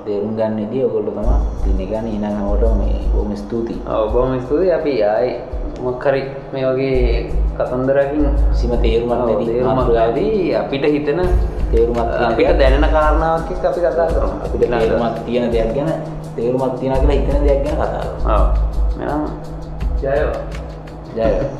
තේරුම් ගන්න විදිය ඔයගොල්ලෝ තමයි තියන්නේ ගන්න ඊනම් හැමෝටම මේ බොහොම ස්තුතියි. ඔව් බොහොම ස්තුතියි අපි ආයි මොකක් හරි මේ වගේ කතන්දරකින් කිසිම තේරුමක් නැති තේරුමක් නැති අපිට හිතෙන තේරුමක් තියෙන අපිට දැනෙන කාරණාවක් එක්ක අපි කතා කරමු අපිට තේරුමක් තියෙන දෙයක් ගැන තේරුමක් තියනවා කියලා හිතන දෙයක් ගැන කතා කරමු. ඔව් එහෙනම් ජයවා ජය වේවා.